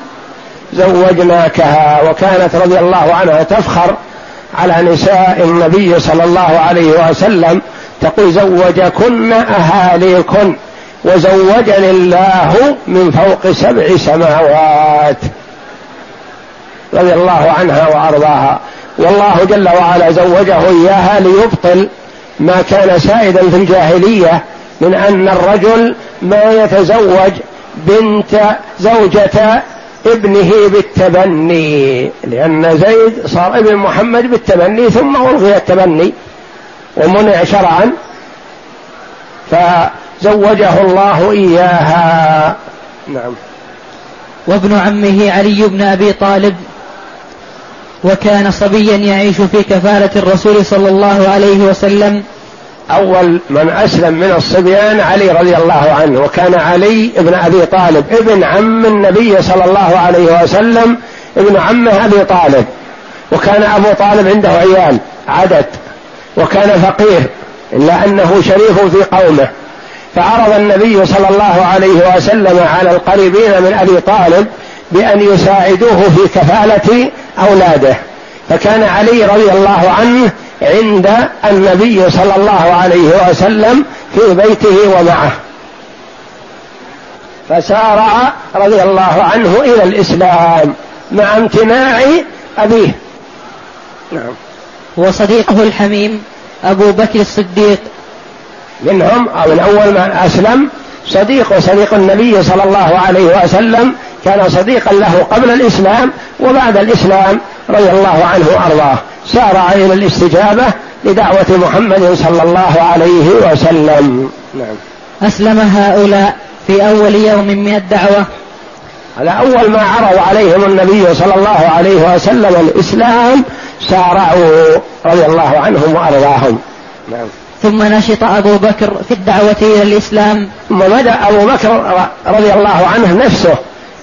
زوجناكها وكانت رضي الله عنها تفخر على نساء النبي صلى الله عليه وسلم تقول زوجكن أهاليكن وزوجني الله من فوق سبع سماوات. رضي الله عنها وأرضاها. والله جل وعلا زوجه إياها ليبطل ما كان سائدا في الجاهلية من أن الرجل ما يتزوج بنت زوجة ابنه بالتبني لأن زيد صار ابن محمد بالتبني ثم ألغي التبني ومنع شرعا فزوجه الله إياها. نعم. وابن عمه علي بن أبي طالب وكان صبيا يعيش في كفالة الرسول صلى الله عليه وسلم أول من أسلم من الصبيان علي رضي الله عنه وكان علي ابن أبي طالب ابن عم النبي صلى الله عليه وسلم ابن عمه أبي طالب. وكان أبو طالب عنده عيال عدد. وكان فقير إلا أنه شريف في قومه. فعرض النبي صلى الله عليه وسلم على القريبين من أبي طالب بأن يساعدوه في كفالة أولاده. فكان علي رضي الله عنه عند النبي صلى الله عليه وسلم في بيته ومعه. فسارع رضي الله عنه إلى الإسلام مع امتناع أبيه. نعم. وصديقه الحميم أبو بكر الصديق. منهم أو من أول من أسلم صديق وصديق النبي صلى الله عليه وسلم كان صديقا له قبل الإسلام وبعد الإسلام رضي الله عنه وأرضاه. سارع إلى الاستجابة لدعوة محمد صلى الله عليه وسلم. نعم. أسلم هؤلاء في أول يوم من الدعوة. على أول ما عرض عليهم النبي صلى الله عليه وسلم الإسلام سارعوا رضي الله عنهم وأرضاهم. نعم. ثم نشط أبو بكر في الدعوة إلى الإسلام. ثم بدأ أبو بكر رضي الله عنه نفسه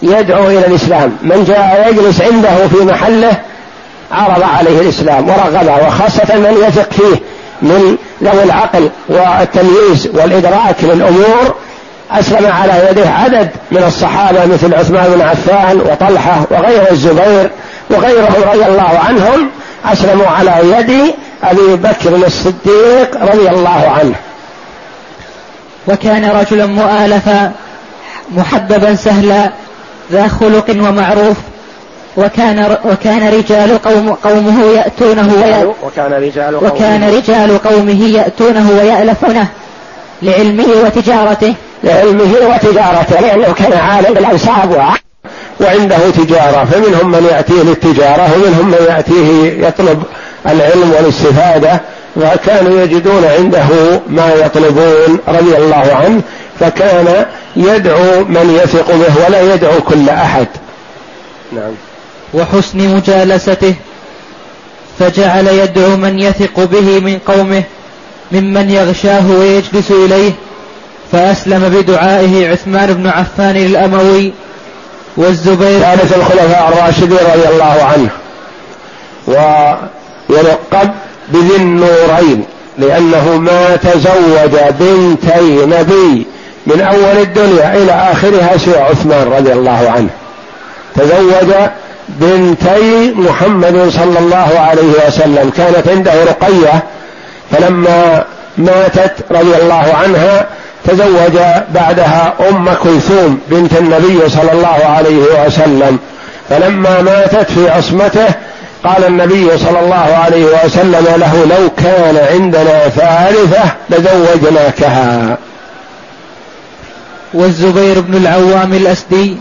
يدعو إلى الإسلام. من جاء يجلس عنده في محله عرض عليه الإسلام ورغبه وخاصة من يثق فيه من ذوي العقل والتمييز والإدراك للأمور. أسلم على يده عدد من الصحابة مثل عثمان بن عفان وطلحة وغير الزبير وغيرهم رضي الله عنهم. أسلموا على يد أبي بكر الصديق رضي الله عنه. وكان رجلا مؤالفا محببا سهلا ذا خلق ومعروف وكان وكان رجال قوم قومه يأتونه وكان رجال قومه. وكان رجال قومه يأتونه ويألفونه لعلمه وتجارته. لعلمه وتجارته لأنه كان عالم بالأنصاب وعنده تجارة فمنهم من يأتيه للتجارة ومنهم من يأتيه يطلب العلم والاستفادة وكانوا يجدون عنده ما يطلبون رضي الله عنه فكان يدعو من يثق به ولا يدعو كل أحد. نعم. وحسن مجالسته فجعل يدعو من يثق به من قومه ممن يغشاه ويجلس إليه فأسلم بدعائه عثمان بن عفان الأموي والزبير. ثالث الخلفاء الراشدين رضي الله عنه. ويلقب بذي النورين لأنه ما تزوج بنتي نبي من أول الدنيا إلى آخرها سوى عثمان رضي الله عنه. تزوج بنتي محمد صلى الله عليه وسلم كانت عنده رقية فلما ماتت رضي الله عنها تزوج بعدها أم كلثوم بنت النبي صلى الله عليه وسلم. فلما ماتت في عصمته قال النبي صلى الله عليه وسلم له لو كان عندنا ثالثة لزوجناكها. والزبير بن العوام الأسدي.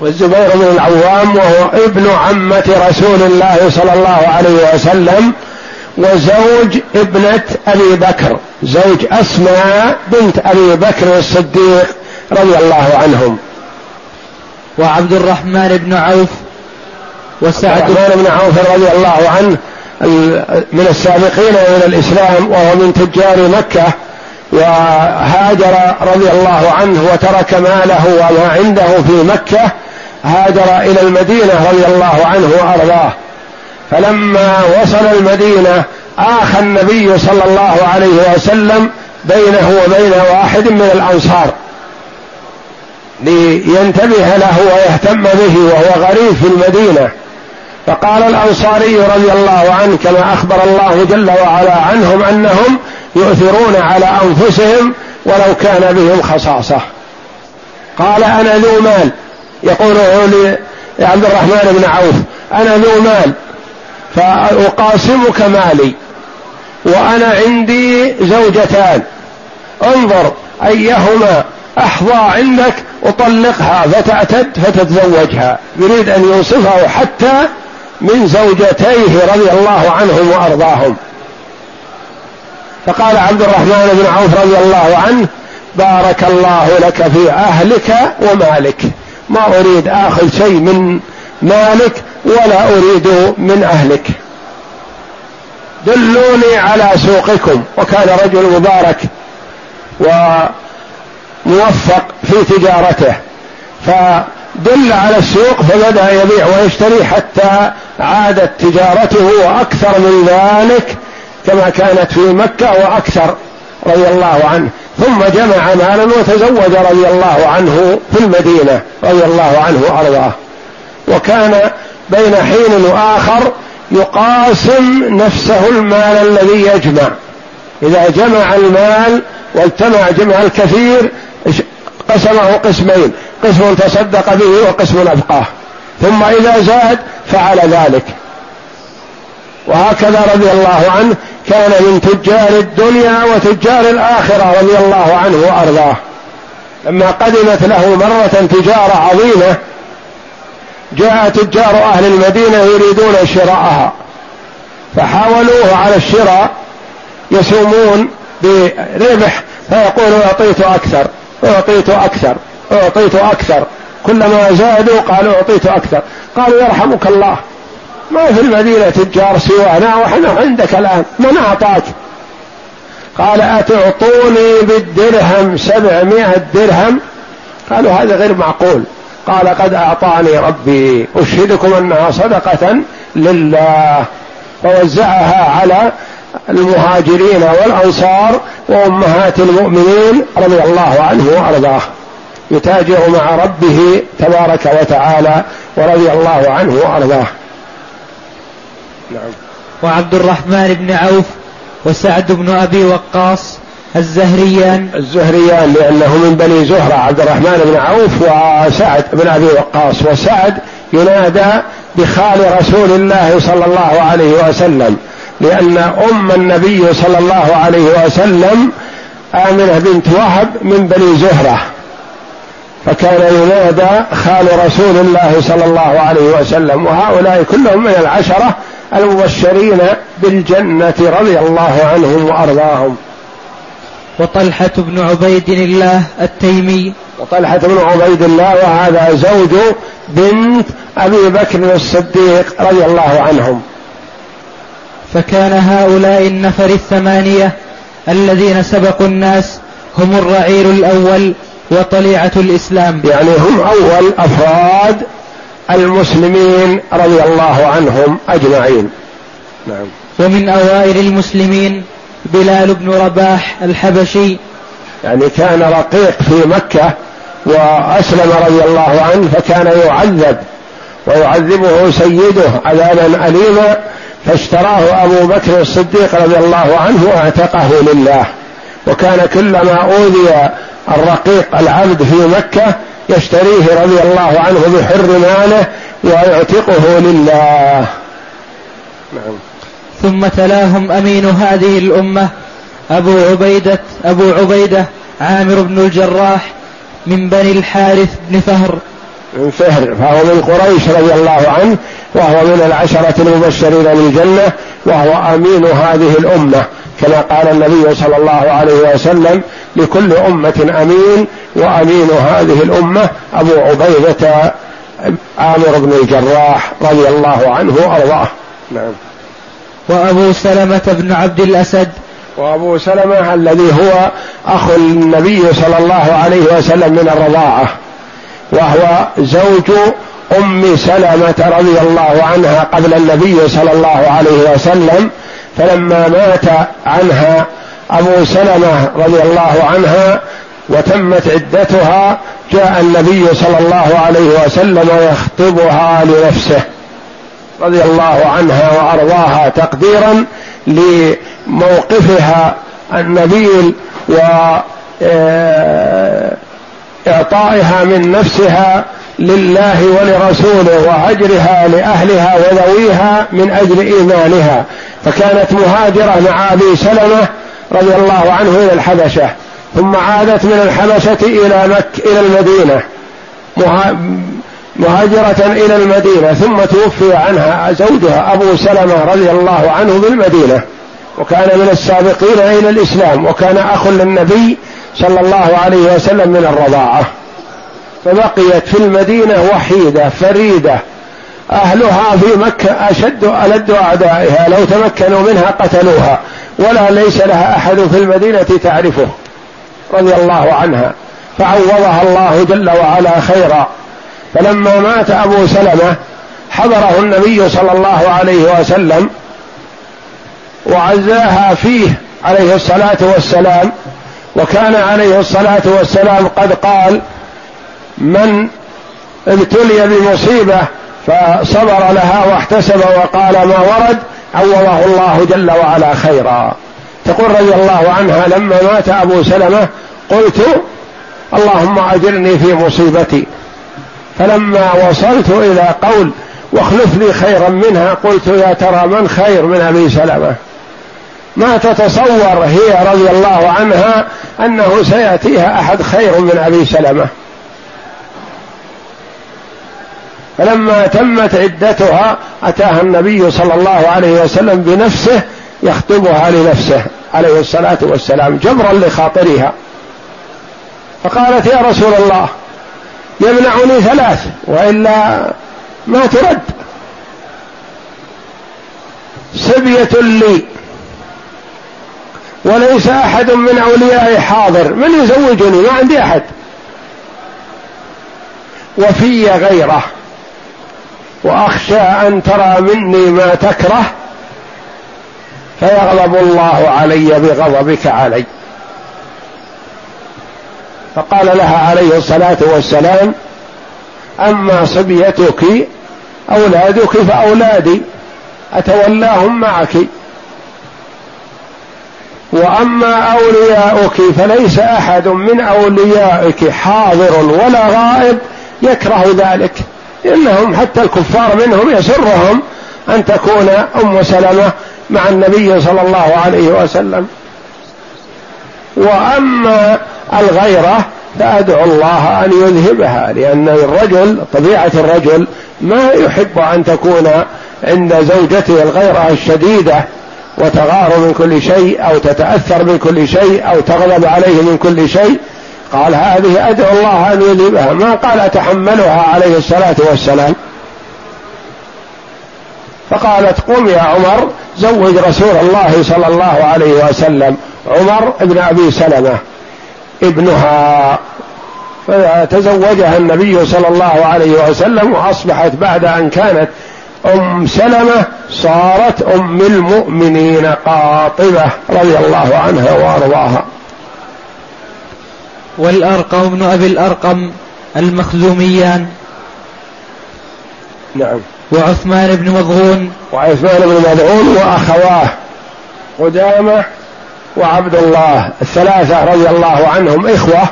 والزبير بن العوام وهو ابن عمة رسول الله صلى الله عليه وسلم وزوج ابنة أبي بكر. زوج أسماء بنت أبي بكر الصديق رضي الله عنهم. وعبد الرحمن بن عوف عبد الرحمن بن عوف رضي الله عنه من السابقين إلى الإسلام وهو من تجار مكة وهاجر رضي الله عنه وترك ماله وما عنده في مكة هاجر إلى المدينة رضي الله عنه وأرضاه. فلما وصل المدينة آخى النبي صلى الله عليه وسلم بينه وبين واحد من الأنصار. لينتبه له ويهتم به وهو غريب في المدينة. فقال الأنصاري رضي الله عنه كما أخبر الله جل وعلا عنهم أنهم يؤثرون على أنفسهم ولو كان بهم خصاصة. قال أنا ذو مال. يقول لعبد الرحمن بن عوف أنا ذو مال فأقاسمك مالي وأنا عندي زوجتان. انظر أيهما أحظى عندك أطلقها فتعتد فتتزوجها. يريد أن يوصفه حتى من زوجتيه رضي الله عنهم وأرضاهم. فقال عبد الرحمن بن عوف رضي الله عنه بارك الله لك في أهلك ومالك. ما أريد آخذ شيء من مالك ولا أريد من أهلك. دلوني على سوقكم. وكان رجل مبارك وموفق في تجارته. فدل على السوق فبدأ يبيع ويشتري حتى عادت تجارته وأكثر من ذلك كما كانت في مكة وأكثر رضي الله عنه. ثم جمع مالا وتزوج رضي الله عنه في المدينة رضي الله عنه وأرضاه. وكان بين حين وآخر يقاسم نفسه المال الذي يجمع. إذا جمع المال واجتمع جمع الكثير قسمه قسمين قسم تصدق به وقسم أبقاه. ثم إذا زاد فعل ذلك. وهكذا رضي الله عنه كان من تجار الدنيا وتجار الآخرة رضي الله عنه وأرضاه. لما قدمت له مرة تجارة عظيمة جاء تجار أهل المدينة يريدون شراءها. فحاولوه على الشراء يسومون بربح فيقول أعطيت أكثر. أعطيت أكثر أعطيت أكثر. كلما زادوا قالوا أعطيت أكثر. قالوا يرحمك الله. ما في المدينة تجار سوانا وإحنا عندك الآن. من أعطاك؟ قال أتعطوني بالدرهم سبعمائة درهم؟ قالوا هذا غير معقول. قال قد أعطاني ربي. أشهدكم أنها صدقة لله. فوزعها على المهاجرين والأنصار وأمهات المؤمنين رضي الله عنه وأرضاه. يتاجر مع ربه تبارك وتعالى ورضي الله عنه وأرضاه. نعم. وعبد الرحمن بن عوف وسعد بن أبي وقاص الزهريان. الزهريان لأنه من بني زهرة عبد الرحمن بن عوف وسعد بن أبي وقاص. وسعد ينادى بخال رسول الله صلى الله عليه وسلم. لأن أم النبي صلى الله عليه وسلم آمنة بنت وهب من بني زهرة فكان ينادى خال رسول الله صلى الله عليه وسلم وهؤلاء كلهم من العشرة المبشرين بالجنة رضي الله عنهم وأرضاهم. وطلحة بن عبيد الله التيمي. وطلحة بن عبيد الله وهذا زوج بنت أبي بكر الصديق رضي الله عنهم. فكان هؤلاء النفر الثمانية الذين سبقوا الناس هم الرعيل الأول وطليعة الإسلام. يعني هم أول أفراد المسلمين رضي الله عنهم أجمعين. نعم. ومن أوائل المسلمين بلال بن رباح الحبشي. يعني كان رقيق في مكة وأسلم رضي الله عنه فكان يعذب ويعذبه سيده عذابا أليما فاشتراه أبو بكر الصديق رضي الله عنه وأعتقه لله. وكان كلما أوذي الرقيق العبد في مكة يشتريه رضي الله عنه بحر ماله ويعتقه لله. نعم. ثم تلاهم أمين هذه الأمة أبو عبيدة أبو عبيدة عامر بن الجراح من بني الحارث بن فهر من فهر فهو من قريش رضي الله عنه وهو من العشرة المبشرين بالجنة وهو أمين هذه الأمة. كما قال النبي صلى الله عليه وسلم لكل أمة أمين وأمين هذه الأمة أبو عبيدة عامر بن الجراح رضي الله عنه وأرضاه. نعم. وأبو سلمة بن عبد الأسد. وأبو سلمة الذي هو أخو النبي صلى الله عليه وسلم من الرضاعة. وهو زوج أم سلمة رضي الله عنها قبل النبي صلى الله عليه وسلم فلما مات عنها أبو سلمة رضي الله عنها وتمت عدتها جاء النبي صلى الله عليه وسلم يخطبها لنفسه رضي الله عنها وأرضاها تقديرا لموقفها النبيل و إعطائها من نفسها لله ولرسوله وهجرها لأهلها وذويها من أجل إيمانها. فكانت مهاجرة مع أبي سلمة رضي الله عنه إلى الحبشة ثم عادت من الحبشة إلى مك إلى المدينة مهاجرة إلى المدينة ثم توفي عنها زوجها أبو سلمة رضي الله عنه بالمدينة. وكان من السابقين إلى الإسلام وكان أخ للنبي صلى الله عليه وسلم من الرضاعة. فبقيت في المدينة وحيدة فريدة. أهلها في مكة أشد ألد أعدائها لو تمكنوا منها قتلوها. ولا ليس لها أحد في المدينة تعرفه رضي الله عنها. فعوضها الله جل وعلا خيرا. فلما مات أبو سلمة حضره النبي صلى الله عليه وسلم وعزاها فيه عليه الصلاة والسلام وكان عليه الصلاة والسلام قد قال من ابتلي بمصيبة فصبر لها واحتسب وقال ما ورد عوضه الله جل وعلا خيرا. تقول رضي الله عنها لما مات أبو سلمة قلت اللهم أجرني في مصيبتي. فلما وصلت إلى قول واخلف لي خيرا منها قلت يا ترى من خير من أبي سلمة؟ ما تتصور هي رضي الله عنها أنه سيأتيها أحد خير من أبي سلمة. فلما تمت عدتها أتاها النبي صلى الله عليه وسلم بنفسه يخطبها لنفسه عليه الصلاة والسلام جبرا لخاطرها. فقالت يا رسول الله يمنعني ثلاث وإلا ما ترد. سبية لي. وليس أحد من اوليائي حاضر. من يزوجني؟ ما عندي أحد. وفي غيره. وأخشى أن ترى مني ما تكره فيغضب الله علي بغضبك علي. فقال لها عليه الصلاة والسلام أما صبيتك أولادك فأولادي أتولاهم معك؟ وأما أولياؤك فليس أحد من أوليائك حاضر ولا غائب يكره ذلك. إنهم حتى الكفار منهم يسرهم أن تكون أم سلمة مع النبي صلى الله عليه وسلم. وأما الغيرة فأدعو الله أن يذهبها لأن الرجل طبيعة الرجل ما يحب أن تكون عند زوجته الغيرة الشديدة. وتغار من كل شيء أو تتأثر من كل شيء أو تغضب عليه من كل شيء. قال هذه أدعو الله أن يذهبها ما قال أتحملها عليه الصلاة والسلام؟ فقالت قم يا عمر زوج رسول الله صلى الله عليه وسلم عمر بن أبي سلمة ابنها. فتزوجها النبي صلى الله عليه وسلم وأصبحت بعد أن كانت أم سلمة صارت أم المؤمنين قاطبة رضي الله عنها وأرضاها. والأرقم بن أبي الأرقم المخزوميان. نعم. وعثمان بن مضغون. وعثمان بن مضغون وأخواه قدامة وعبد الله الثلاثة رضي الله عنهم إخوة.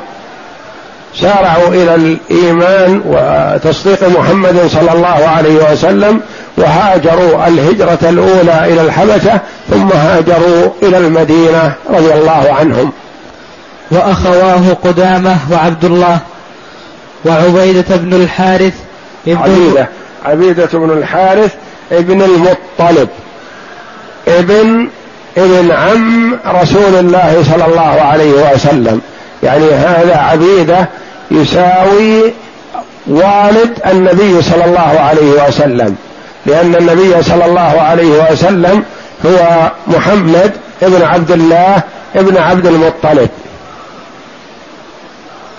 سارعوا إلى الإيمان وتصديق محمد صلى الله عليه وسلم وهاجروا الهجرة الأولى إلى الحبشة ثم هاجروا إلى المدينة رضي الله عنهم. وأخواه قدامة وعبد الله وعبيدة بن الحارث عبيدة عبيدة بن الحارث ابن المطلب ابن ابن عم رسول الله صلى الله عليه وسلم. يعني هذا عبيدة يساوي والد النبي صلى الله عليه وسلم لأن النبي صلى الله عليه وسلم هو محمد ابن عبد الله ابن عبد المطلب.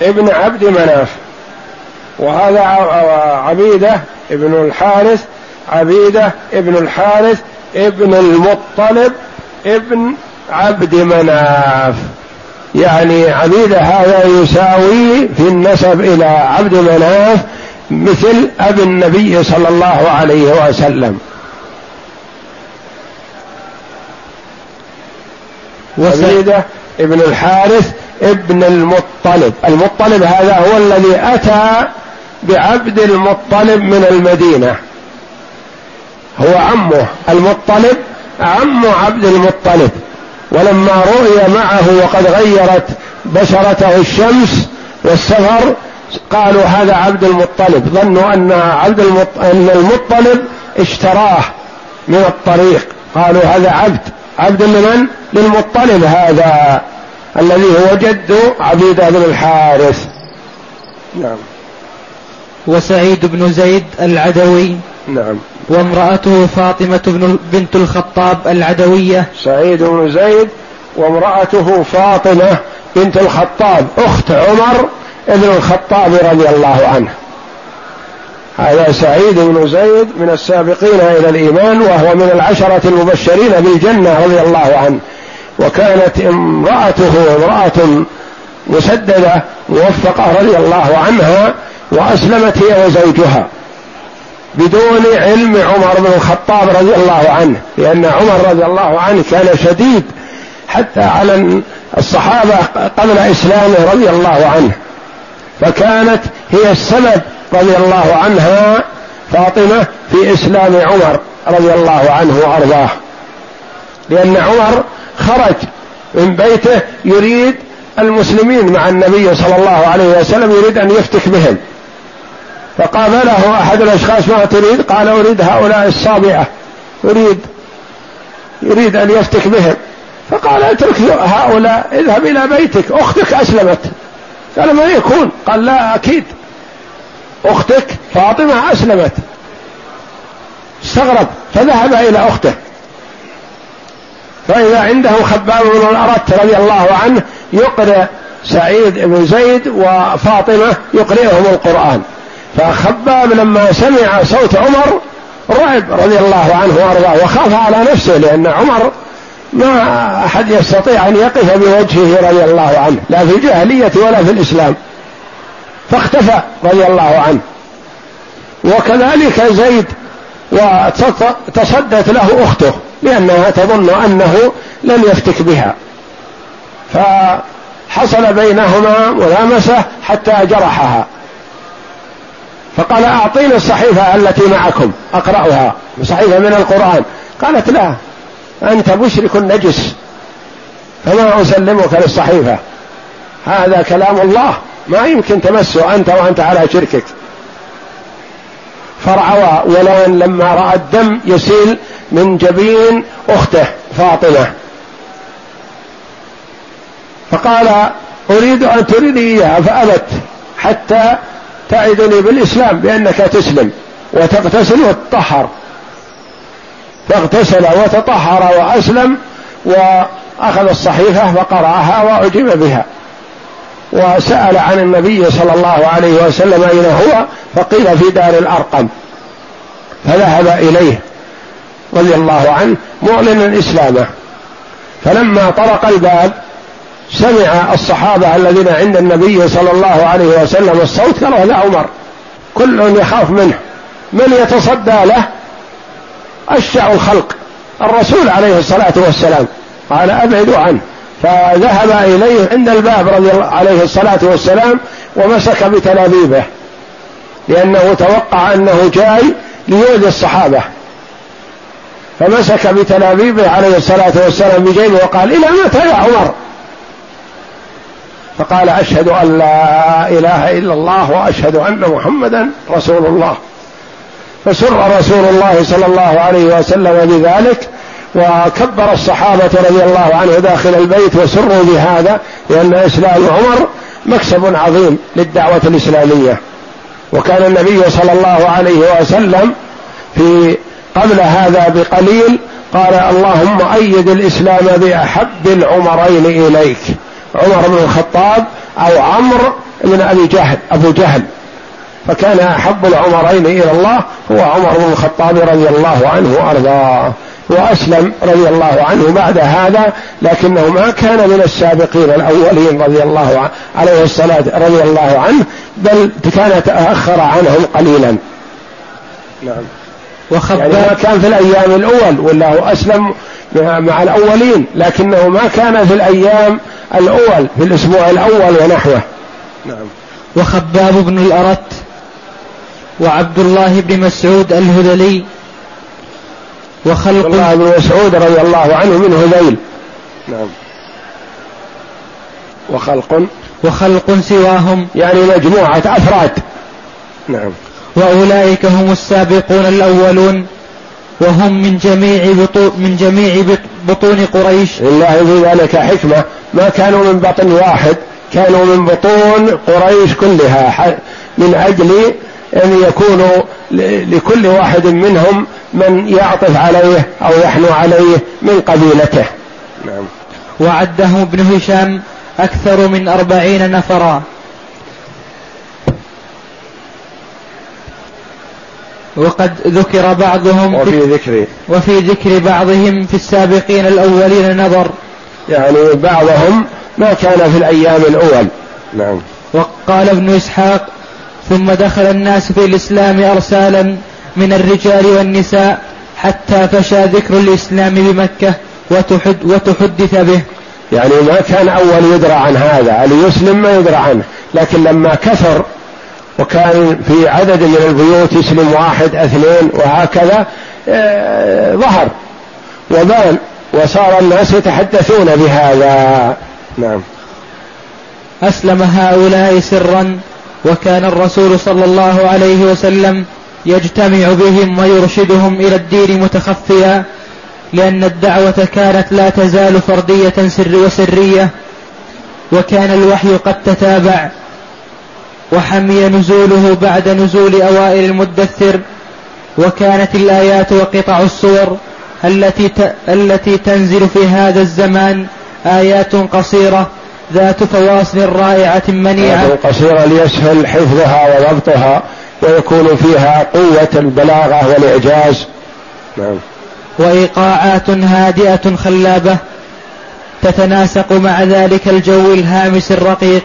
ابن عبد مناف. وهذا عبيدة ابن الحارث عبيدة ابن الحارث ابن المطلب ابن عبد مناف. يعني عبيده هذا يساوي في النسب إلى عبد مناف مثل أبي النبي صلى الله عليه وسلم. عبيده ابن الحارث ابن المطلب. المطلب هذا هو الذي أتى بعبد المطلب من المدينة. هو عمه المطلب عم عبد المطلب. ولما رؤي معه وقد غيرت بشرته الشمس والسفر قالوا هذا عبد المطلب. ظنوا أن عبد المط... أن المطلب اشتراه من الطريق. قالوا هذا عبد. عبد لمن؟ للمطلب هذا الذي هو جد عبيدة بن الحارث. نعم. وسعيد بن زيد العدوي. نعم. وامرأته فاطمة بن بنت الخطاب العدوية. سعيد بن زيد وامرأته فاطمة بنت الخطاب أخت عمر بن الخطاب رضي الله عنه. هذا سعيد بن زيد من السابقين إلى الإيمان وهو من العشرة المبشرين بالجنة رضي الله عنه. وكانت امرأته امرأة مسددة موفقة رضي الله عنها وأسلمت هي وزوجها. بدون علم عمر بن الخطاب رضي الله عنه لأن عمر رضي الله عنه كان شديد حتى على الصحابة قبل إسلامه رضي الله عنه. فكانت هي السبب رضي الله عنها فاطمة في إسلام عمر رضي الله عنه وأرضاه. لأن عمر خرج من بيته يريد المسلمين مع النبي صلى الله عليه وسلم يريد أن يفتك بهم. فقابله أحد الأشخاص ما تريد قال أريد هؤلاء الصابئة أريد يريد أن يفتك بهم. فقال اترك هؤلاء اذهب إلى بيتك أختك أسلمت. قال ما يكون؟ قال لا أكيد. أختك فاطمة أسلمت. استغرب فذهب إلى أخته. فإذا عنده خباب بن الأرت رضي الله عنه يقرأ سعيد بن زيد وفاطمة يقرئهم القرآن. فخباب لما سمع صوت عمر رعب رضي الله عنه وأرضاه وخاف على نفسه لأن عمر ما أحد يستطيع أن يقف بوجهه رضي الله عنه لا في الجاهلية ولا في الإسلام. فاختفى رضي الله عنه. وكذلك زيد وتصدت له أخته لانها تظن أنه لن يفتك بها. فحصل بينهما ملامسة حتى جرحها. فقال أعطيني الصحيفة التي معكم أقرأها. صحيفة من القرآن. قالت لا أنت مشرك نجس فما أسلمك للصحيفة؟ هذا كلام الله. ما يمكن تمسه أنت وأنت على شركك. فرعوى ولان لما رأى الدم يسيل من جبين أخته فاطمة. فقال أريد أن تريني إياها فأبت حتى تعدني بالإسلام بأنك تسلم وتغتسل وتطهر. فاغتسل وتطهر وأسلم وأخذ الصحيفة فقرأها وأعجب بها. وسأل عن النبي صلى الله عليه وسلم أين هو فقيل في دار الأرقم. فذهب إليه رضي الله عنه معلنا إسلامه فلما طرق الباب سمع الصحابة الذين عند النبي صلى الله عليه وسلم الصوت قالوا هذا عمر. كل يخاف منه. من يتصدى له؟ أشجع الخلق. الرسول عليه الصلاة والسلام. قال أبعدوا عنه. فذهب إليه عند الباب رضي الله عليه الصلاة والسلام ومسك بتلابيبه لأنه توقع أنه جاي ليؤذي الصحابة. فمسك بتلابيبه عليه الصلاة والسلام بجيبه وقال إلى متى يا عمر؟ فقال أشهد أن لا إله إلا الله وأشهد أن محمدا رسول الله. فسر رسول الله صلى الله عليه وسلم بذلك وكبر الصحابة رضي الله عنه داخل البيت وسروا بهذا لأن إسلام عمر مكسب عظيم للدعوة الإسلامية. وكان النبي صلى الله عليه وسلم في قبل هذا بقليل قال اللهم أيد الإسلام بأحب العمرين إليك. عمر بن الخطاب أو عمرو بن أبي جهل أبو جهل. فكان أحب العمرين إلى الله هو عمر بن الخطاب رضي الله عنه وأرضاه وأسلم رضي الله عنه بعد هذا لكنه ما كان من السابقين الأولين رضي الله عنه عليه الصلاة رضي الله عنه بل كان تأخر عنهم قليلا. نعم. وخبر يعني ما كان في الأيام الأول ولا هو أسلم مع الأولين لكنه ما كان في الأيام الأول في الأسبوع الأول ونحوه. نعم. وخباب بن الأرت وعبد الله بن مسعود الهذلي وخلق الله بن مسعود رضي الله عنه من هذيل. نعم. وخلق. وخلق سواهم. يعني مجموعة أفراد. نعم. وأولئك هم السابقون الأولون. وهم من جميع بطون من جميع بطون قريش. لله في ذلك حكمة. ما كانوا من بطن واحد كانوا من بطون قريش كلها من أجل أن يكونوا لكل واحد منهم من يعطف عليه أو يحنو عليه من قبيلته. نعم. وعدهم ابن هشام أكثر من أربعين نفرا. وقد ذكر بعضهم وفي ذكر وفي ذكر بعضهم في السابقين الأولين نظر. يعني بعضهم ما كان في الأيام الأول. نعم. وقال ابن إسحاق ثم دخل الناس في الإسلام أرسالا من الرجال والنساء حتى فشى ذكر الإسلام بمكة وتحد وتحدث به. يعني ما كان أول يدرى عن هذا اللي يسلم ما يدرى عنه لكن لما كثر وكان في عدد من البيوت يسلم واحد اثنين وهكذا آه، ظهر. وبان وصار الناس يتحدثون بهذا. نعم. أسلم هؤلاء سرا وكان الرسول صلى الله عليه وسلم يجتمع بهم ويرشدهم إلى الدين متخفيا لأن الدعوة كانت لا تزال فردية سر وسرية وكان الوحي قد تتابع. وحمي نزوله بعد نزول أوائل المدثر وكانت الآيات وقطع الصور التي التي تنزل في هذا الزمان آيات قصيرة ذات فواصل رائعة منيعة. قصيرة ليسهل حفظها وضبطها ويكون فيها قوة البلاغة والإعجاز. نعم. وإيقاعات هادئة خلابة تتناسق مع ذلك الجو الهامس الرقيق.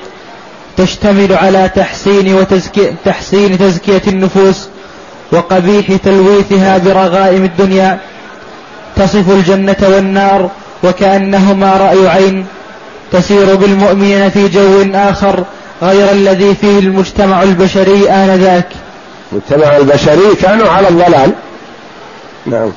تشتمل على تحسين وتزكية تحسين تزكية النفوس وقبيح تلويثها برغائم الدنيا. تصف الجنة والنار وكأنهما رأي عين. تسير بالمؤمنين في جو آخر غير الذي فيه المجتمع البشري آنذاك. المجتمع البشري كانوا على الضلال. نعم.